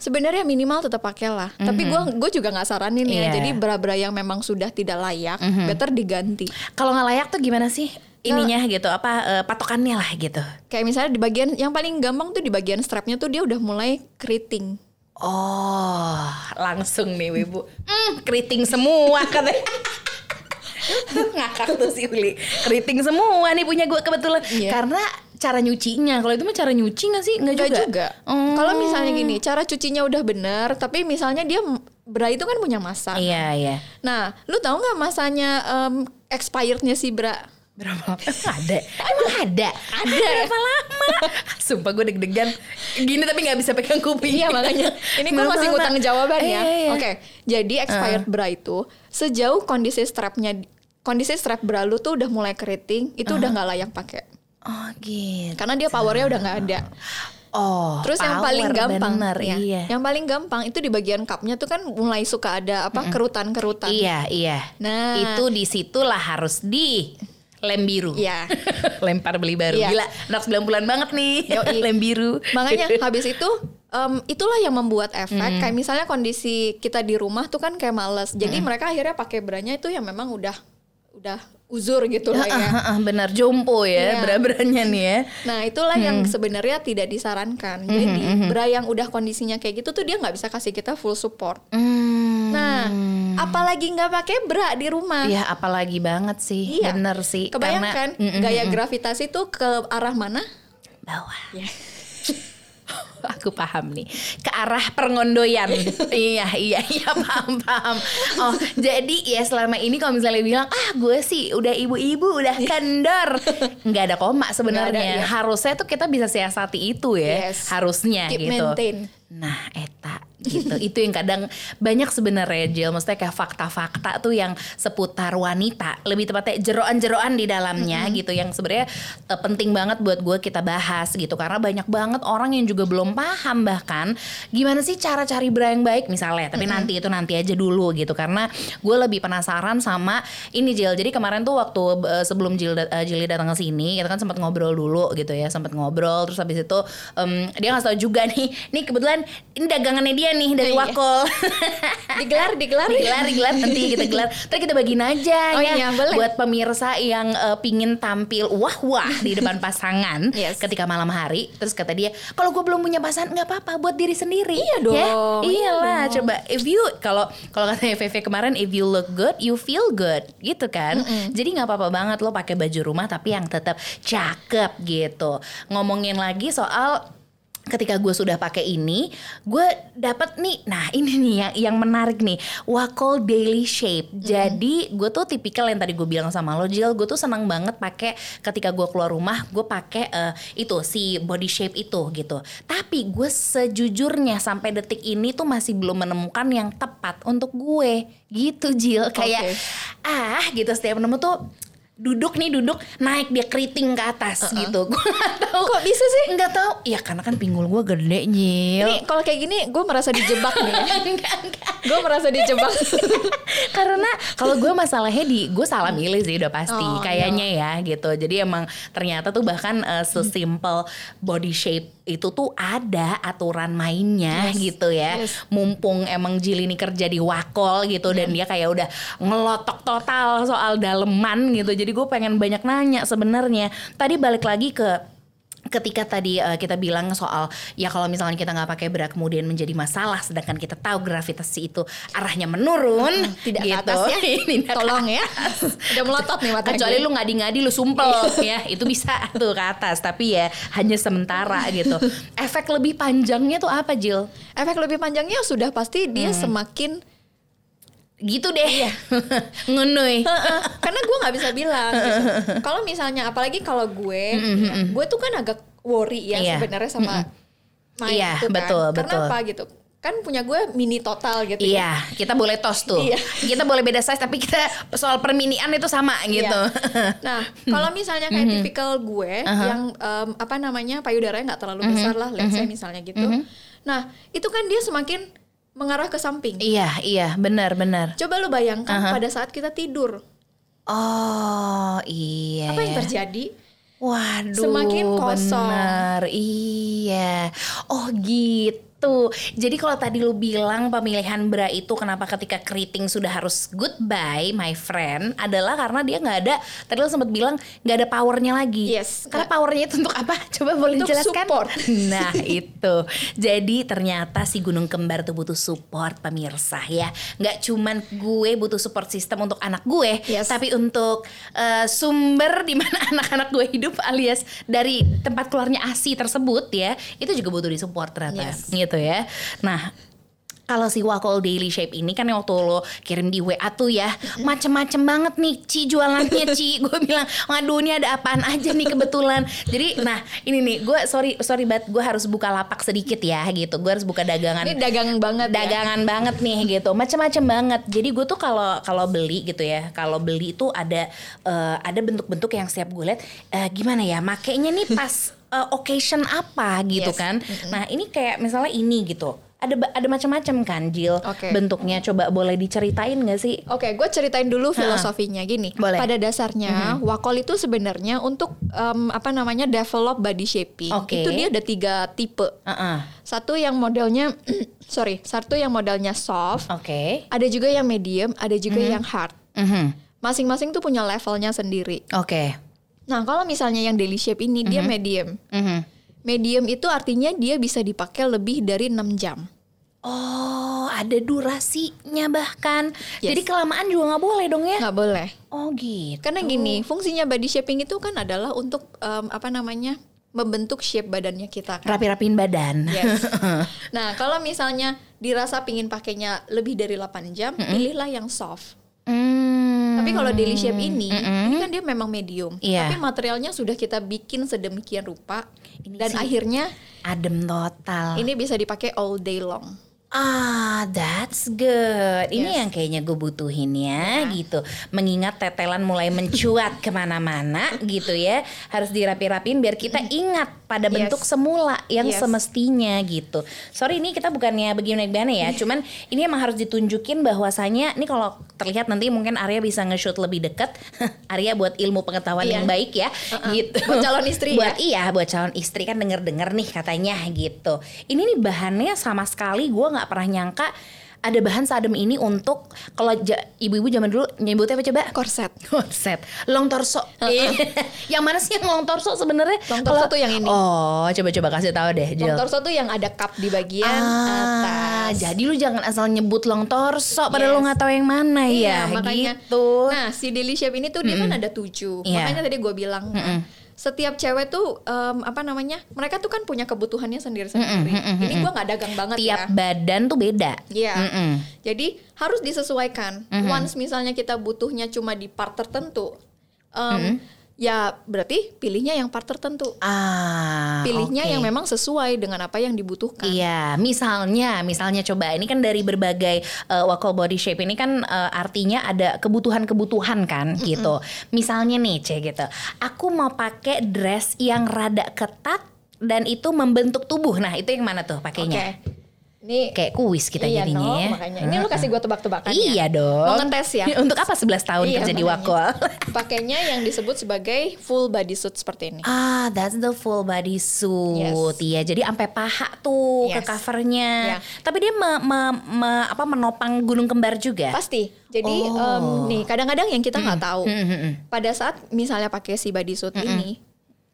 Speaker 2: sebenarnya minimal tetap pakai lah. Tapi gue gue juga nggak saranin ya.
Speaker 1: Iya.
Speaker 2: Jadi bra-bra yang memang sudah tidak layak, better diganti.
Speaker 1: Kalau nggak layak tuh gimana sih ininya gitu? Apa eh, patokannya lah gitu?
Speaker 2: Kayak misalnya di bagian yang paling gampang tuh di bagian strapnya tuh dia udah mulai keriting.
Speaker 1: Oh, langsung nih ibu. Hmm, keriting semua katanya. (laughs) Ngakak tuh si Uli. Keriting semua nih punya gue kebetulan.
Speaker 2: Iya.
Speaker 1: Karena cara nyucinya. Kalau itu mah cara nyuci nggak sih? Nggak
Speaker 2: Enggak
Speaker 1: juga.
Speaker 2: juga.
Speaker 1: Oh.
Speaker 2: Kalau misalnya gini, cara cucinya udah bener, tapi misalnya dia bra itu kan punya masa.
Speaker 1: Iya iya.
Speaker 2: Nah, lu tahu nggak masanya em, expirednya si bra?
Speaker 1: Berapa lama? ada. Emang ada.
Speaker 2: Ada.
Speaker 1: Berapa lama? Sumpah gue deg-degan. Gini tapi nggak bisa pegang kuping.
Speaker 2: Iya makanya. Ini gue masih ngutang jawaban ya.
Speaker 1: Iya, iya.
Speaker 2: Oke, jadi expired bra itu sejauh kondisi strapnya, kondisi strap bra lu tuh udah mulai keriting, itu udah nggak layak pakai.
Speaker 1: Oh gitu.
Speaker 2: Karena dia powernya udah nggak ada.
Speaker 1: Oh.
Speaker 2: Terus yang paling gampang,
Speaker 1: bener,
Speaker 2: ya,
Speaker 1: iya.
Speaker 2: yang paling gampang itu di bagian cupnya tuh kan mulai suka ada apa kerutan-kerutan.
Speaker 1: Iya, iya.
Speaker 2: Nah.
Speaker 1: itu di situlah harus di lem biru.
Speaker 2: Iya. (laughs)
Speaker 1: Lempar beli baru.
Speaker 2: Iya.
Speaker 1: Gila, anak 90-an banget nih.
Speaker 2: Yoi. (laughs)
Speaker 1: lem biru.
Speaker 2: Makanya (laughs) habis itu em, itulah yang membuat efek kayak misalnya kondisi kita di rumah tuh kan kayak males. Jadi mereka akhirnya pakai branya itu yang memang udah udah uzur gitu lah ya.
Speaker 1: Benar jompo ya,
Speaker 2: Iya.
Speaker 1: bra-branya nih ya.
Speaker 2: Nah itulah yang sebenarnya tidak disarankan. Jadi bra yang udah kondisinya kayak gitu tuh dia nggak bisa kasih kita full support.
Speaker 1: Hmm.
Speaker 2: Nah apalagi nggak pakai bra di rumah.
Speaker 1: Ya apalagi banget sih,
Speaker 2: Iya.
Speaker 1: bener sih.
Speaker 2: Kebayangkan
Speaker 1: Karena, Mm-mm.
Speaker 2: gaya gravitasi tuh ke arah mana?
Speaker 1: bawah.
Speaker 2: Ya. (laughs)
Speaker 1: Aku paham nih ke arah pengondoyan. (laughs) iya iya iya paham paham. Oh jadi ya selama ini kalau misalnya bilang ah gue sih udah ibu-ibu udah kendor, nggak ada koma sebenarnya.
Speaker 2: iya.
Speaker 1: Harusnya tuh kita bisa siasati itu ya.
Speaker 2: Yes.
Speaker 1: Harusnya
Speaker 2: Keep
Speaker 1: gitu.
Speaker 2: maintain.
Speaker 1: Nah eta gitu. Itu yang kadang banyak sebenarnya Jill. Maksudnya kayak fakta-fakta tuh yang seputar wanita. Lebih tepatnya jeroan-jeroan di dalamnya gitu yang sebenarnya eh, penting banget buat gue kita bahas gitu. Karena banyak banget orang yang juga belum paham bahkan gimana sih cara cari bra yang baik misalnya. Tapi nanti itu nanti aja dulu gitu. Karena gue lebih penasaran sama ini Jill. Jadi kemarin tuh waktu eh, sebelum Jill dat- eh, Jilly datang ke sini kita kan sempat ngobrol dulu gitu ya. Sempat ngobrol terus habis itu em, dia ngasih tahu juga nih nih kebetulan ini dagangannya dia nih dari
Speaker 2: Iya.
Speaker 1: Wakol (laughs)
Speaker 2: Digelar, digelar,
Speaker 1: digelar digelar nanti kita gelar. Terus kita bagiin aja
Speaker 2: Oh
Speaker 1: ya
Speaker 2: iya, boleh.
Speaker 1: buat pemirsa yang eh, pingin tampil wah wah di depan pasangan (laughs)
Speaker 2: Yes.
Speaker 1: ketika malam hari. Terus kata dia kalau gue belum punya pasangan nggak apa-apa buat diri sendiri.
Speaker 2: Iya
Speaker 1: ya?
Speaker 2: Dong, iya
Speaker 1: iyalah
Speaker 2: dong.
Speaker 1: coba if you kalau kalau katanya VV kemarin if you look good you feel good gitu kan? Jadi nggak apa-apa banget lo pakai baju rumah tapi yang tetap cakep gitu. Ngomongin lagi soal ketika gue sudah pakai ini, gue dapat nih, nah ini nih yang yang menarik nih, Wacol Daily Shape. Jadi gue tuh tipikal yang tadi gue bilang sama lo, Jill, gue tuh senang banget pakai ketika gue keluar rumah, gue pakai eh, itu si body shape itu gitu. Tapi gue sejujurnya sampai detik ini tuh masih belum menemukan yang tepat untuk gue, gitu Jill. Kayak ah gitu setiap nemu tuh duduk nih duduk naik dia keriting ke atas gitu. (laughs) Gue nggak tahu.
Speaker 2: Kok bisa sih?
Speaker 1: nggak tahu. Ya karena kan pinggul gue gede nyil.
Speaker 2: Ini kalau kayak gini gue merasa dijebak nih. (laughs)
Speaker 1: enggak enggak.
Speaker 2: Gue merasa dijebak. (laughs)
Speaker 1: karena kalau gue masalahnya di gue salah milih sih udah pasti
Speaker 2: Oh,
Speaker 1: kayaknya ya gitu. Jadi emang ternyata tuh bahkan eh, sesimpel body shape itu tuh ada aturan mainnya
Speaker 2: Yes.
Speaker 1: gitu ya.
Speaker 2: Yes.
Speaker 1: mumpung emang Jill ini kerja di Wakol gitu dan dia kayak udah ngelotok total soal daleman gitu. jadi gue pengen banyak nanya sebenarnya tadi balik lagi ke ketika tadi eh, kita bilang soal ya kalau misalnya kita nggak pakai bra kemudian menjadi masalah sedangkan kita tahu gravitasi itu arahnya menurun
Speaker 2: Tidak ke
Speaker 1: gitu.
Speaker 2: atas ya. (laughs)
Speaker 1: Tidak
Speaker 2: Tolong ya. Udah melotot nih mata
Speaker 1: kecuali lu ngadi-ngadi lu sumpel (laughs) ya itu bisa tuh ke atas tapi ya hanya sementara gitu efek lebih panjangnya tuh apa Jill
Speaker 2: Efek lebih panjangnya sudah pasti dia
Speaker 1: Hmm.
Speaker 2: semakin
Speaker 1: gitu deh
Speaker 2: Iya. (laughs)
Speaker 1: ngenui
Speaker 2: karena gue nggak bisa bilang gitu. Kalau misalnya apalagi kalau gue, ya, gue tuh kan agak worry ya
Speaker 1: Iya.
Speaker 2: sebenarnya sama main
Speaker 1: Iya,
Speaker 2: itu kan.
Speaker 1: betul,
Speaker 2: Karena
Speaker 1: betul.
Speaker 2: apa gitu? Kan punya gue mini total gitu. ya.
Speaker 1: Iya, kita boleh tos tuh.
Speaker 2: Iya.
Speaker 1: Kita boleh beda size tapi kita soal perminian itu sama gitu.
Speaker 2: Iya. Nah, (laughs) kalau misalnya kayak tipikal gue yang em, apa namanya payudaranya nggak terlalu besar lah, let's say misalnya gitu. Nah, itu kan dia semakin mengarah ke samping.
Speaker 1: iya, iya, benar, benar.
Speaker 2: Coba lu bayangkan pada saat kita tidur,
Speaker 1: Oh, iya.
Speaker 2: apa yang terjadi?
Speaker 1: Waduh,
Speaker 2: Semakin kosong.
Speaker 1: Bener, iya. Oh gitu. Jadi kalau tadi lu bilang pemilihan bra itu kenapa ketika keriting sudah harus goodbye, my friend, adalah karena dia nggak ada. Tadi lu sempat bilang nggak ada powernya lagi.
Speaker 2: Yes.
Speaker 1: Karena powernya itu untuk apa? (laughs) Coba boleh
Speaker 2: Untuk
Speaker 1: dijelaskan?
Speaker 2: support. (laughs)
Speaker 1: Nah itu. Jadi ternyata si gunung kembar tuh butuh support pemirsa ya. Nggak cuman gue butuh support system untuk anak gue,
Speaker 2: Yes.
Speaker 1: tapi untuk eh, sumber di mana (laughs) anak-anak gue hidup alias dari tempat keluarnya ASI tersebut ya, itu juga butuh disupport ternyata
Speaker 2: Yes.
Speaker 1: gitu ya. Nah, kalau si Wakol Daily Shape ini kan yang waktu lo kirim di WA tuh ya macem-macem banget nih Ci jualannya Ci. (laughs) Gue bilang waduh ini ada apaan aja nih kebetulan. Jadi nah ini nih gue sorry sorry banget gue harus buka lapak sedikit ya gitu. Gue harus buka dagangan
Speaker 2: Ini dagang banget ya.
Speaker 1: dagangan banget nih gitu. Macam-macam banget. Jadi gue tuh kalau kalau beli gitu ya kalau beli itu ada eh, ada bentuk-bentuk yang setiap gue lihat eh, gimana ya makainya nih pas eh, occasion apa gitu
Speaker 2: Yes.
Speaker 1: kan nah ini kayak misalnya ini gitu ada ada macam-macam kan Jill
Speaker 2: Oke.
Speaker 1: bentuknya coba boleh diceritain gak sih
Speaker 2: Oke, gue ceritain dulu filosofinya gini.
Speaker 1: Boleh.
Speaker 2: Pada dasarnya, wakol itu sebenarnya untuk em, apa namanya develop body shaping.
Speaker 1: Oke.
Speaker 2: Itu dia ada tiga tipe.
Speaker 1: Heeh.
Speaker 2: Satu yang modelnya, (clears throat) sorry, satu yang modelnya soft.
Speaker 1: oke
Speaker 2: Ada juga yang medium, ada juga yang hard.
Speaker 1: Mhm.
Speaker 2: Masing-masing tuh punya levelnya sendiri.
Speaker 1: oke
Speaker 2: Nah, kalau misalnya yang daily shape ini dia medium.
Speaker 1: Mhm.
Speaker 2: Medium itu artinya dia bisa dipakai lebih dari 6 jam.
Speaker 1: oh ada durasinya bahkan
Speaker 2: Yes.
Speaker 1: jadi kelamaan juga nggak boleh dong ya
Speaker 2: Nggak boleh.
Speaker 1: oh gitu
Speaker 2: Karena gini, fungsinya body shaping itu kan adalah untuk em, apa namanya? membentuk shape badannya kita kan.
Speaker 1: rapi-rapiin badan
Speaker 2: Yes. (laughs) Nah, kalau misalnya dirasa pingin pakainya lebih dari 8 jam, pilihlah yang soft.
Speaker 1: Hmm.
Speaker 2: Tapi kalau daily shape ini, ini kan dia memang medium.
Speaker 1: Iya.
Speaker 2: Tapi materialnya sudah kita bikin sedemikian rupa
Speaker 1: Ini
Speaker 2: dan
Speaker 1: sih-
Speaker 2: akhirnya
Speaker 1: adem total.
Speaker 2: ini bisa dipakai all day long.
Speaker 1: Ah, that's good. Ini
Speaker 2: Yes.
Speaker 1: yang kayaknya gue butuhin ya, gitu. Mengingat tetelan mulai mencuat ke mana-mana, (laughs) gitu ya. Harus dirapi-rapiin biar kita ingat pada
Speaker 2: Yes.
Speaker 1: bentuk semula yang
Speaker 2: Yes.
Speaker 1: semestinya, gitu. Sorry ini kita bukannya begini-begini ya, cuman ini emang harus ditunjukin bahwasanya, ini kalau terlihat nanti mungkin Arya bisa nge-shoot lebih deket. (laughs) Arya buat ilmu pengetahuan
Speaker 2: Iya.
Speaker 1: yang baik ya, gitu.
Speaker 2: Buat calon istri (laughs)
Speaker 1: buat
Speaker 2: ya.
Speaker 1: iya buat calon istri kan denger-denger nih katanya gitu. Ini nih bahannya sama sekali gue nggak pernah nyangka ada bahan seadem ini untuk kalau ibu-ibu zaman dulu nyebutnya apa coba?
Speaker 2: Korset.
Speaker 1: Konsep long torso. (laughs) yang mana sih yang long torso sebenarnya?
Speaker 2: Long torso
Speaker 1: Kalau-
Speaker 2: tuh yang ini.
Speaker 1: Oh, coba-coba kasih tahu deh, Jill.
Speaker 2: Long torso tuh yang ada cup di bagian
Speaker 1: Ah,
Speaker 2: atas.
Speaker 1: jadi lu jangan asal nyebut long torso padahal lu
Speaker 2: Yes.
Speaker 1: nggak tahu yang mana
Speaker 2: Iya,
Speaker 1: ya,
Speaker 2: makanya.
Speaker 1: gitu.
Speaker 2: Nah, si shape ini tuh dia kan ada tujuh.
Speaker 1: Iya.
Speaker 2: Makanya tadi gue bilang kan, setiap cewek tuh em, apa namanya? Mereka tuh kan punya kebutuhannya sendiri-sendiri. Ini gua nggak dagang banget
Speaker 1: Tiap
Speaker 2: ya.
Speaker 1: badan tuh beda.
Speaker 2: Iya.
Speaker 1: Mm-mm.
Speaker 2: Jadi harus disesuaikan. Once misalnya kita butuhnya cuma di part tertentu, em, ya berarti pilihnya yang part tertentu.
Speaker 1: Ah,
Speaker 2: Pilihnya
Speaker 1: oke.
Speaker 2: yang memang sesuai dengan apa yang dibutuhkan.
Speaker 1: Iya, misalnya, misalnya coba ini kan dari berbagai uh, Wakol body shape ini kan uh, artinya ada kebutuhan-kebutuhan kan gitu. Misalnya nih, C gitu. Aku mau pakai dress yang rada ketat dan itu membentuk tubuh. Nah, itu yang mana tuh pakainya?
Speaker 2: Ini
Speaker 1: Kayak kuis kita
Speaker 2: iya
Speaker 1: jadinya
Speaker 2: no,
Speaker 1: ya.
Speaker 2: makanya. Ini lu kasih gua tebak-tebakan ya.
Speaker 1: Iya dong.
Speaker 2: Mau ngetes ya? (laughs)
Speaker 1: Untuk apa 11 tahun
Speaker 2: Iya,
Speaker 1: kerja di
Speaker 2: makanya.
Speaker 1: Wakol? (laughs)
Speaker 2: Pakainya yang disebut sebagai full body suit seperti ini.
Speaker 1: Ah, that's the full body suit.
Speaker 2: Yes.
Speaker 1: Iya, jadi sampai paha tuh ke
Speaker 2: Yes.
Speaker 1: covernya.
Speaker 2: Iya.
Speaker 1: Tapi dia me- me- me- apa menopang gunung kembar juga.
Speaker 2: Pasti. Jadi
Speaker 1: Oh.
Speaker 2: em, nih kadang-kadang yang kita nggak tahu.
Speaker 1: Hmm, hmm, hmm.
Speaker 2: Pada saat misalnya pakai si body suit ini,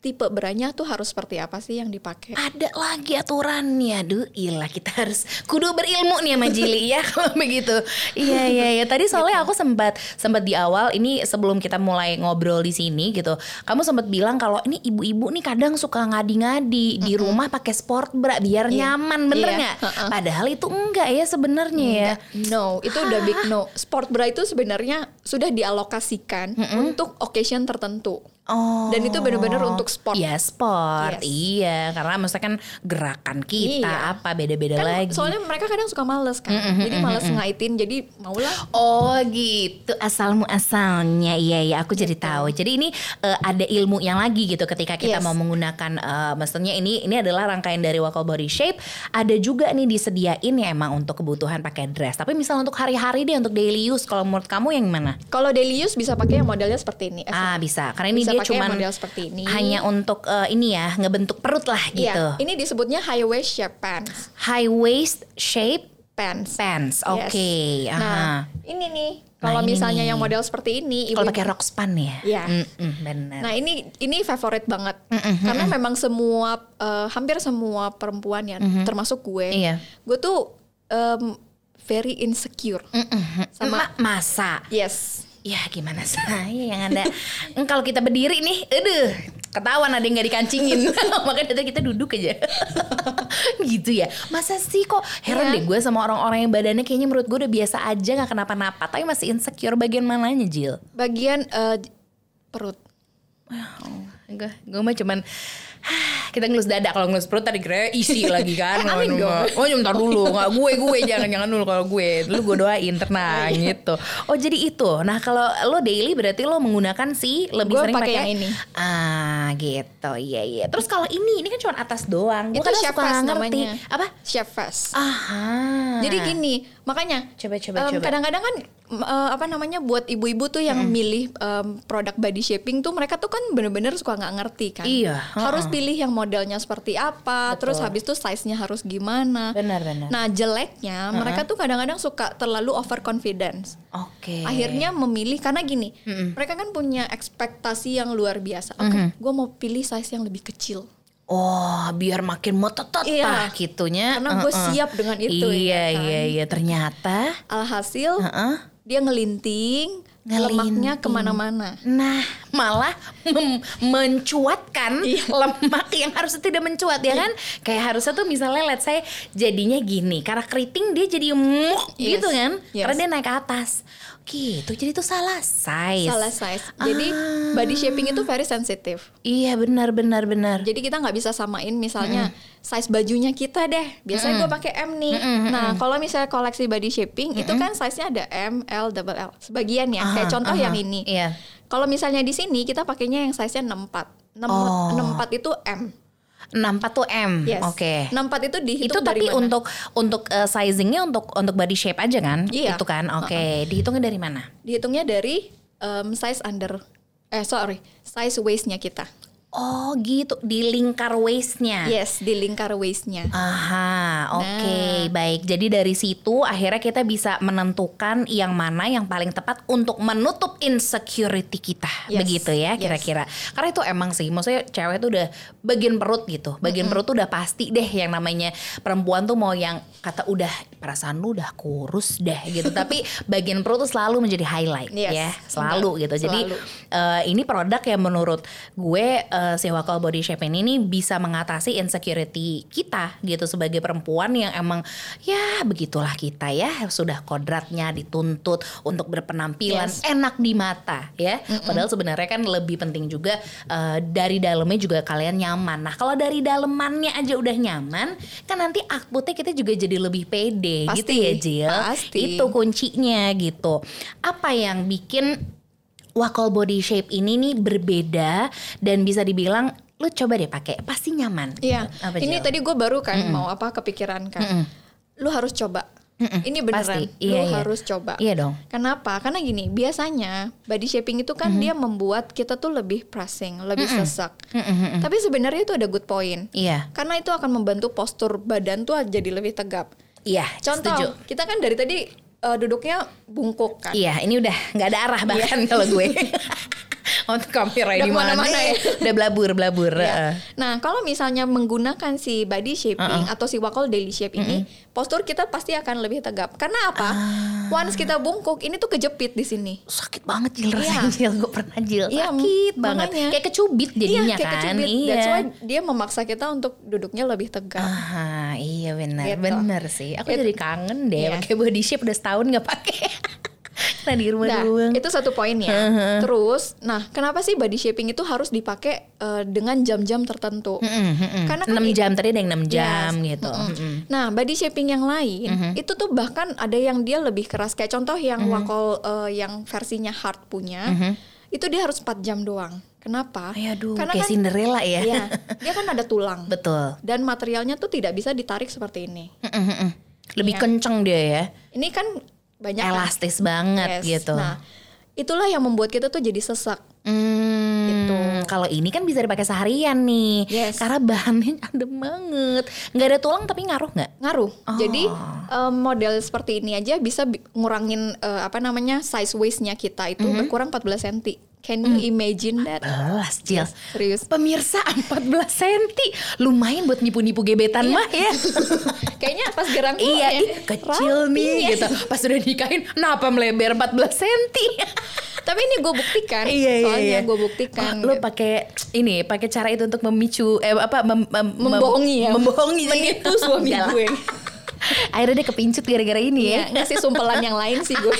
Speaker 2: tipe beranya tuh harus seperti apa sih yang dipakai?
Speaker 1: Ada lagi aturannya, duh, ilah kita harus kudu berilmu nih sama Jili ya (laughs) kalau begitu. Iya iya iya. Tadi soalnya aku sempat sempat di awal ini sebelum kita mulai ngobrol di sini gitu, kamu sempat bilang kalau ini ibu-ibu nih kadang suka ngadi-ngadi di rumah pakai sport bra biar
Speaker 2: Iya.
Speaker 1: nyaman, bener
Speaker 2: Iya.
Speaker 1: nggak?
Speaker 2: Heeh.
Speaker 1: Padahal itu enggak ya sebenarnya ya.
Speaker 2: No, itu udah big no. Sport bra itu sebenarnya sudah dialokasikan untuk occasion tertentu.
Speaker 1: Oh.
Speaker 2: Dan itu benar-benar untuk sport.
Speaker 1: Iya sport,
Speaker 2: Yes.
Speaker 1: iya karena maksudnya kan gerakan kita
Speaker 2: Iya.
Speaker 1: apa beda-beda
Speaker 2: Kan
Speaker 1: lagi.
Speaker 2: soalnya mereka kadang suka males kan. jadi males ngaitin, jadi maulah
Speaker 1: Oh gitu asal muasalnya iya iya aku jadi tahu. Jadi ini eh, ada ilmu yang lagi gitu ketika kita
Speaker 2: Yes.
Speaker 1: mau menggunakan eh, maksudnya ini ini adalah rangkaian dari Wakal Body Shape. Ada juga nih disediain ya emang untuk kebutuhan pakai dress. Tapi misal untuk hari-hari deh untuk daily use kalau menurut kamu yang mana?
Speaker 2: Kalau daily use bisa pakai yang modelnya seperti ini.
Speaker 1: Ah bisa karena ini
Speaker 2: Bisa
Speaker 1: dia
Speaker 2: model seperti ini.
Speaker 1: hanya untuk eh, ini ya ngebentuk perut lah gitu.
Speaker 2: Iya, ini disebutnya high waist shape pants.
Speaker 1: High waist shape
Speaker 2: Pants.
Speaker 1: pants. Oke.
Speaker 2: Yes.
Speaker 1: aha.
Speaker 2: Nah, ini nih. Kalau
Speaker 1: Nah,
Speaker 2: misalnya
Speaker 1: nih.
Speaker 2: yang model seperti ini,
Speaker 1: Kalau pakai rok span ya.
Speaker 2: Iya.
Speaker 1: Mm-mm, benar.
Speaker 2: Nah ini ini favorit banget karena memang semua eh, hampir semua perempuan ya termasuk gue,
Speaker 1: Iya.
Speaker 2: gue tuh em, very insecure sama
Speaker 1: Ma- masa
Speaker 2: yes
Speaker 1: Ya gimana (laughs) saya yang ada Hmm, Kalau kita berdiri nih Aduh Ketahuan ada yang gak dikancingin. (laughs) Makanya dari kita duduk aja. (laughs) Gitu ya. Masa sih kok? Heran
Speaker 2: Iya.
Speaker 1: deh gue sama orang-orang yang badannya Kayaknya menurut gue udah biasa aja gak kenapa-napa. Tapi masih insecure bagian mananya Jill
Speaker 2: bagian eh, perut.
Speaker 1: Gue gue mah cuman kita ngelus dada kalau ngelus perut tadi kira isi (laughs) lagi kan
Speaker 2: Eh, amin dong.
Speaker 1: oh bentar dulu nggak gue gue jangan jangan dulu kalau gue dulu gue doain tenang (laughs)
Speaker 2: iya.
Speaker 1: gitu oh jadi itu nah kalau lo daily berarti lo menggunakan sih lebih
Speaker 2: Gue
Speaker 1: sering
Speaker 2: pakai yang ini.
Speaker 1: ah gitu iya iya terus kalau ini ini kan cuma atas doang gue
Speaker 2: Itu chef
Speaker 1: suka nggak ngerti
Speaker 2: namanya.
Speaker 1: apa
Speaker 2: Chef vest.
Speaker 1: aha
Speaker 2: Jadi gini, makanya
Speaker 1: Coba, coba,
Speaker 2: em,
Speaker 1: coba.
Speaker 2: kadang-kadang kan eh, apa namanya buat ibu-ibu tuh yang milih em, produk body shaping tuh mereka tuh kan bener-bener suka nggak ngerti kan.
Speaker 1: Iya,
Speaker 2: Harus
Speaker 1: heeh.
Speaker 2: pilih yang modelnya seperti apa, terus habis itu size-nya harus gimana.
Speaker 1: benar benar
Speaker 2: Nah jeleknya mereka tuh kadang-kadang suka terlalu overconfidence.
Speaker 1: oke
Speaker 2: Akhirnya memilih karena gini, mereka kan punya ekspektasi yang luar biasa. Oke, gue mau pilih size yang lebih kecil.
Speaker 1: Oh, biar makin metetet
Speaker 2: Iya.
Speaker 1: tah gitunya.
Speaker 2: Karena gue
Speaker 1: Heeh.
Speaker 2: siap dengan itu,
Speaker 1: Iya,
Speaker 2: ya kan?
Speaker 1: iya, iya. Ternyata,
Speaker 2: Alhasil
Speaker 1: heeh.
Speaker 2: Dia ngelinting, lemaknya ke mana-mana.
Speaker 1: Nah, malah mencuatkan (laughs)
Speaker 2: Iya.
Speaker 1: lemak yang harusnya tidak mencuat ya kan? Kayak harusnya tuh misalnya let's say jadinya gini, karena keriting dia jadi muk
Speaker 2: Yes.
Speaker 1: gitu kan?
Speaker 2: Yes.
Speaker 1: Karena dia naik ke atas. Gitu, jadi itu salah size.
Speaker 2: Salah size. Jadi
Speaker 1: Ah.
Speaker 2: body shaping itu very sensitive.
Speaker 1: Iya, benar benar benar.
Speaker 2: Jadi kita nggak bisa samain misalnya size bajunya kita deh. Biasanya gue pakai M nih. Nah kalau misalnya koleksi body shaping itu kan size-nya ada M, L, double L. Sebagian ya. Kayak
Speaker 1: Aha,
Speaker 2: contoh
Speaker 1: aha.
Speaker 2: yang ini.
Speaker 1: Iya.
Speaker 2: Kalau misalnya di sini kita pakainya yang size-nya 64. 6,
Speaker 1: Oh.
Speaker 2: 64 itu M.
Speaker 1: 64 tuh M.
Speaker 2: Yes.
Speaker 1: Oke.
Speaker 2: 64 itu dihitung
Speaker 1: itu tapi
Speaker 2: dari mana?
Speaker 1: untuk untuk uh, sizingnya untuk untuk body shape aja kan
Speaker 2: Iya.
Speaker 1: itu kan oke dihitungnya dari mana
Speaker 2: dihitungnya dari um, size under eh sorry, size waist-nya kita.
Speaker 1: Oh gitu di lingkar waistnya
Speaker 2: Yes, di lingkar waist-nya.
Speaker 1: aha oke
Speaker 2: Nah,
Speaker 1: baik. Jadi dari situ akhirnya kita bisa menentukan yang mana yang paling tepat untuk menutup insecurity kita.
Speaker 2: Yes.
Speaker 1: Begitu ya
Speaker 2: Yes.
Speaker 1: kira-kira. Karena itu emang sih, maksudnya cewek tuh udah bagian perut gitu. Bagian perut tuh udah pasti deh yang namanya perempuan tuh mau yang kata udah perasaan lu udah kurus deh gitu. (laughs) Tapi bagian perut tuh selalu menjadi highlight
Speaker 2: Yes.
Speaker 1: ya, selalu gitu. Jadi
Speaker 2: Selalu.
Speaker 1: eh, ini produk yang menurut gue eh, si Wakal Body Shape ini bisa mengatasi insecurity kita gitu sebagai perempuan yang emang ya begitulah kita ya sudah kodratnya dituntut untuk berpenampilan
Speaker 2: Yes.
Speaker 1: enak di mata ya. Padahal sebenarnya kan lebih penting juga eh, dari dalamnya juga kalian nyaman. Nah kalau dari dalemannya aja udah nyaman kan nanti outputnya kita juga jadi lebih pede gitu
Speaker 2: Pasti,
Speaker 1: ya Jill.
Speaker 2: pasti.
Speaker 1: Itu kuncinya gitu. Apa yang bikin Wakol body shape ini nih berbeda dan bisa dibilang lu coba deh pakai pasti nyaman.
Speaker 2: Iya.
Speaker 1: Apa,
Speaker 2: Ini tadi gue baru kan mau apa kepikiran kan. Lu harus coba. Ini beneran.
Speaker 1: Pasti. Iya,
Speaker 2: lu
Speaker 1: iya.
Speaker 2: harus coba.
Speaker 1: Iya dong.
Speaker 2: Kenapa? Karena gini, biasanya body shaping itu kan dia membuat kita tuh lebih pressing, lebih sesak. Tapi sebenarnya itu ada good point.
Speaker 1: Iya.
Speaker 2: Karena itu akan membantu postur badan tuh jadi lebih tegap.
Speaker 1: Iya.
Speaker 2: Contoh,
Speaker 1: Setuju.
Speaker 2: kita kan dari tadi eh, duduknya bungkuk kan.
Speaker 1: Iya, ini udah nggak ada arah bahkan kalau gue. (laughs) (laughs) Untuk kamera di mana
Speaker 2: ke mana-mana ya. (laughs)
Speaker 1: Udah blabur blabur.
Speaker 2: Ya. Nah, kalau misalnya menggunakan si body shaping atau si wakol daily shape ini, postur kita pasti akan lebih tegap. Karena apa?
Speaker 1: Ah.
Speaker 2: Once kita bungkuk, ini tuh kejepit di sini.
Speaker 1: Sakit banget Jil
Speaker 2: Iya.
Speaker 1: rasanya Jil Gue pernah Jil
Speaker 2: Iya,
Speaker 1: Sakit banget
Speaker 2: makanya.
Speaker 1: Kayak kecubit jadinya
Speaker 2: iya, kayak
Speaker 1: kan
Speaker 2: kecubit.
Speaker 1: Iya
Speaker 2: That's why dia memaksa kita untuk duduknya lebih tegap.
Speaker 1: Ah, iya benar,
Speaker 2: Gitu.
Speaker 1: benar sih. Aku
Speaker 2: It-
Speaker 1: jadi kangen deh
Speaker 2: Iya.
Speaker 1: pakai body shape udah setahun nggak pakai. (laughs) Karena di rumah
Speaker 2: Nah,
Speaker 1: doang.
Speaker 2: itu satu poin ya. Terus, nah, kenapa sih body shaping itu harus dipakai eh, dengan jam-jam tertentu?
Speaker 1: Mm-mm, mm-mm.
Speaker 2: Karena kan
Speaker 1: 6
Speaker 2: i-
Speaker 1: jam tadi ada yang 6 jam
Speaker 2: Yes.
Speaker 1: gitu.
Speaker 2: Mm-mm.
Speaker 1: Mm-mm.
Speaker 2: Nah, body shaping yang lain itu tuh bahkan ada yang dia lebih keras. Kayak contoh yang wakol eh, yang versinya hard punya, itu dia harus 4 jam doang. Kenapa?
Speaker 1: Ay, aduh,
Speaker 2: Karena
Speaker 1: kayak
Speaker 2: kan
Speaker 1: Cinderella ya.
Speaker 2: iya, dia kan ada tulang
Speaker 1: Betul.
Speaker 2: dan materialnya tuh tidak bisa ditarik seperti ini.
Speaker 1: Mm-mm, mm-mm. Lebih
Speaker 2: Iya.
Speaker 1: kenceng dia ya.
Speaker 2: Ini kan banyak?
Speaker 1: Elastis banget
Speaker 2: Yes.
Speaker 1: gitu.
Speaker 2: Nah, itulah yang membuat kita tuh jadi sesak.
Speaker 1: Hmm,
Speaker 2: Gitu.
Speaker 1: Kalau ini kan bisa dipakai seharian nih,
Speaker 2: Yes.
Speaker 1: karena bahannya (laughs) adem banget. Nggak ada tulang tapi ngaruh nggak?
Speaker 2: ngaruh.
Speaker 1: Oh.
Speaker 2: Jadi em, model seperti ini aja bisa bi- ngurangin eh, apa namanya size waistnya kita itu
Speaker 1: Mhm.
Speaker 2: berkurang 14 cm. Can you imagine that?
Speaker 1: Belas, Jil.
Speaker 2: Serius.
Speaker 1: Pemirsa 14 cm, lumayan buat nipu-nipu gebetan mah ya. (laughs)
Speaker 2: Kayaknya pas gerang
Speaker 1: iya,
Speaker 2: ya,
Speaker 1: ih, kecil
Speaker 2: rapi
Speaker 1: nih
Speaker 2: ya.
Speaker 1: gitu. Pas udah nikahin, kenapa melebar 14 cm? (laughs)
Speaker 2: Tapi ini gue buktikan,
Speaker 1: iya, iya,
Speaker 2: soalnya
Speaker 1: iya.
Speaker 2: gue buktikan.
Speaker 1: Oh, lo pakai ini, pakai cara itu untuk memicu eh apa mem, mem- mem-
Speaker 2: membohongi ya,
Speaker 1: Membohongi
Speaker 2: menipu suami gue. (laughs) (laughs)
Speaker 1: Akhirnya dia kepincut gara-gara ini ya.
Speaker 2: Iya, ngasih sumpelan yang lain sih gue.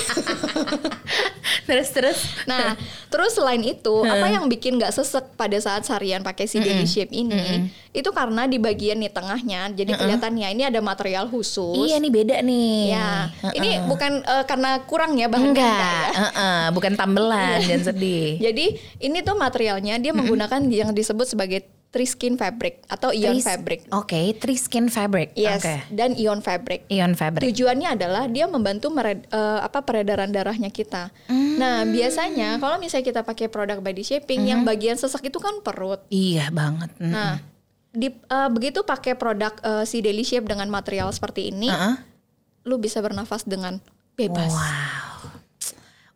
Speaker 2: (laughs)
Speaker 1: terus terus.
Speaker 2: Nah, terus selain itu, apa yang bikin nggak sesek pada saat seharian pakai si daily shape ini? Itu karena di bagian nih tengahnya, jadi kelihatannya ini ada material khusus.
Speaker 1: Iya nih beda nih.
Speaker 2: Ya, ini bukan eh, karena kurang ya bahannya
Speaker 1: Enggak,
Speaker 2: ya.
Speaker 1: bukan tambelan dan sedih. (laughs)
Speaker 2: Jadi ini tuh materialnya dia menggunakan yang disebut sebagai Triskin fabric atau ion
Speaker 1: Tris-
Speaker 2: fabric.
Speaker 1: Oke, Triskin fabric.
Speaker 2: Yes,
Speaker 1: Oke.
Speaker 2: dan ion fabric.
Speaker 1: Ion fabric.
Speaker 2: Tujuannya adalah dia membantu mered- eh, apa peredaran darahnya kita. Nah, biasanya kalau misalnya kita pakai produk body shaping yang bagian sesak itu kan perut.
Speaker 1: Iya banget. Mm.
Speaker 2: Nah, di, eh, begitu pakai produk eh, si Daily Shape dengan material seperti ini,
Speaker 1: Heeh.
Speaker 2: lu bisa bernafas dengan bebas.
Speaker 1: Wow.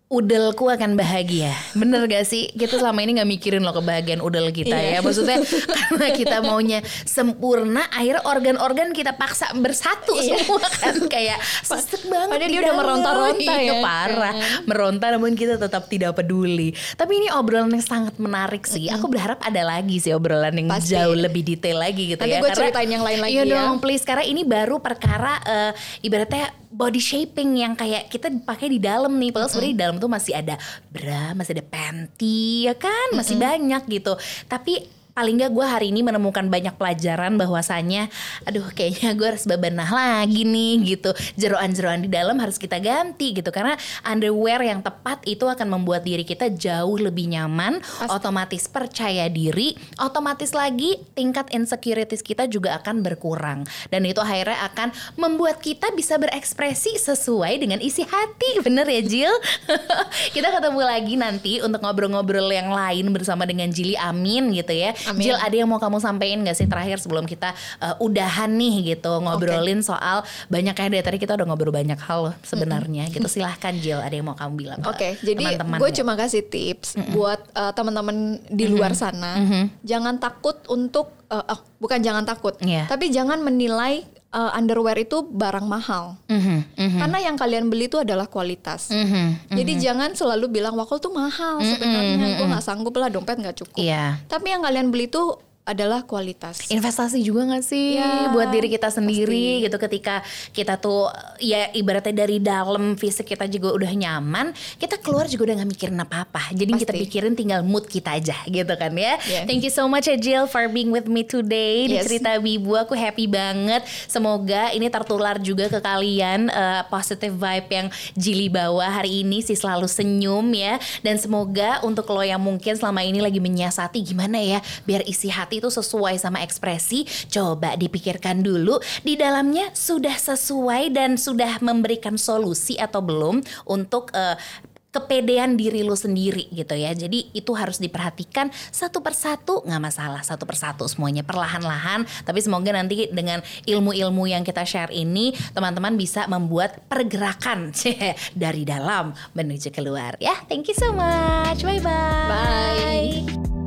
Speaker 1: Udelku akan bahagia, bener gak sih? Kita selama ini nggak mikirin loh kebahagiaan udel kita ya.
Speaker 2: Iya.
Speaker 1: Maksudnya (laughs) karena kita maunya sempurna, akhirnya organ-organ kita paksa bersatu semua kan kayak sesek banget.
Speaker 2: Padahal
Speaker 1: di
Speaker 2: dia udah meronta-ronta
Speaker 1: Iya,
Speaker 2: ya,
Speaker 1: parah,
Speaker 2: kan?
Speaker 1: meronta namun kita tetap tidak peduli. Tapi ini obrolan yang sangat menarik sih. Aku berharap ada lagi sih obrolan yang
Speaker 2: Pasti.
Speaker 1: jauh lebih detail lagi gitu
Speaker 2: Nanti
Speaker 1: ya.
Speaker 2: gue
Speaker 1: Karena-
Speaker 2: ceritain yang lain lagi
Speaker 1: Iya
Speaker 2: ya.
Speaker 1: dong, please karena ini baru perkara eh, ibaratnya body shaping yang kayak kita pakai di dalam nih padahal sebenarnya di dalam tuh masih ada bra masih ada panty ya kan? Masih banyak gitu. Tapi paling gak gue hari ini menemukan banyak pelajaran bahwasannya aduh kayaknya gue harus bebenah lagi nih gitu. Jeroan-jeroan di dalam harus kita ganti gitu. Karena underwear yang tepat itu akan membuat diri kita jauh lebih nyaman otomatis percaya diri otomatis lagi tingkat insecurities kita juga akan berkurang. Dan itu akhirnya akan membuat kita bisa berekspresi sesuai dengan isi hati. Bener ya Jill (laughs) kita ketemu lagi nanti untuk ngobrol-ngobrol yang lain bersama dengan Jili. Amin gitu ya
Speaker 2: Amin.
Speaker 1: Jill ada yang mau kamu sampaikan gak sih terakhir sebelum kita uh, udahan nih gitu ngobrolin soal banyak kayak dari tadi kita udah ngobrol banyak hal sebenarnya gitu. Silahkan Jill ada yang mau kamu bilang ke
Speaker 2: Oke, jadi
Speaker 1: teman-teman
Speaker 2: gue cuma kasih tips buat uh, teman-teman di luar sana, jangan takut untuk, uh, oh, bukan jangan takut,
Speaker 1: Iya.
Speaker 2: tapi jangan menilai uh, underwear itu barang mahal,
Speaker 1: Mhm, mhm,
Speaker 2: karena yang kalian beli itu adalah kualitas.
Speaker 1: mhm,
Speaker 2: Jadi jangan selalu bilang wakol tuh mahal sebenarnya, gue nggak sanggup lah, dompet nggak cukup.
Speaker 1: Iya.
Speaker 2: Tapi yang kalian beli itu adalah kualitas.
Speaker 1: investasi juga gak sih
Speaker 2: Ya,
Speaker 1: buat diri kita sendiri gitu ketika kita tuh ya ibaratnya dari dalam fisik kita juga udah nyaman kita keluar juga udah gak mikirin apa-apa jadi yang kita
Speaker 2: Pasti.
Speaker 1: pikirin tinggal mood kita aja gitu kan ya
Speaker 2: Yes.
Speaker 1: thank you so much ya Jill for being with me today di
Speaker 2: Yes.
Speaker 1: cerita Bibu aku happy banget semoga ini tertular juga ke kalian eh, positive vibe yang Jili bawa hari ini sih selalu senyum ya dan semoga untuk lo yang mungkin selama ini lagi menyiasati gimana ya biar isi hati itu sesuai sama ekspresi coba dipikirkan dulu di dalamnya sudah sesuai dan sudah memberikan solusi atau belum untuk eh, kepedean diri lu sendiri gitu ya. Jadi itu harus diperhatikan satu persatu nggak masalah satu persatu semuanya perlahan-lahan. Tapi semoga nanti dengan ilmu-ilmu yang kita share ini teman-teman bisa membuat pergerakan (laughs) dari dalam menuju keluar ya. Thank you so much. Bye.
Speaker 2: Bye.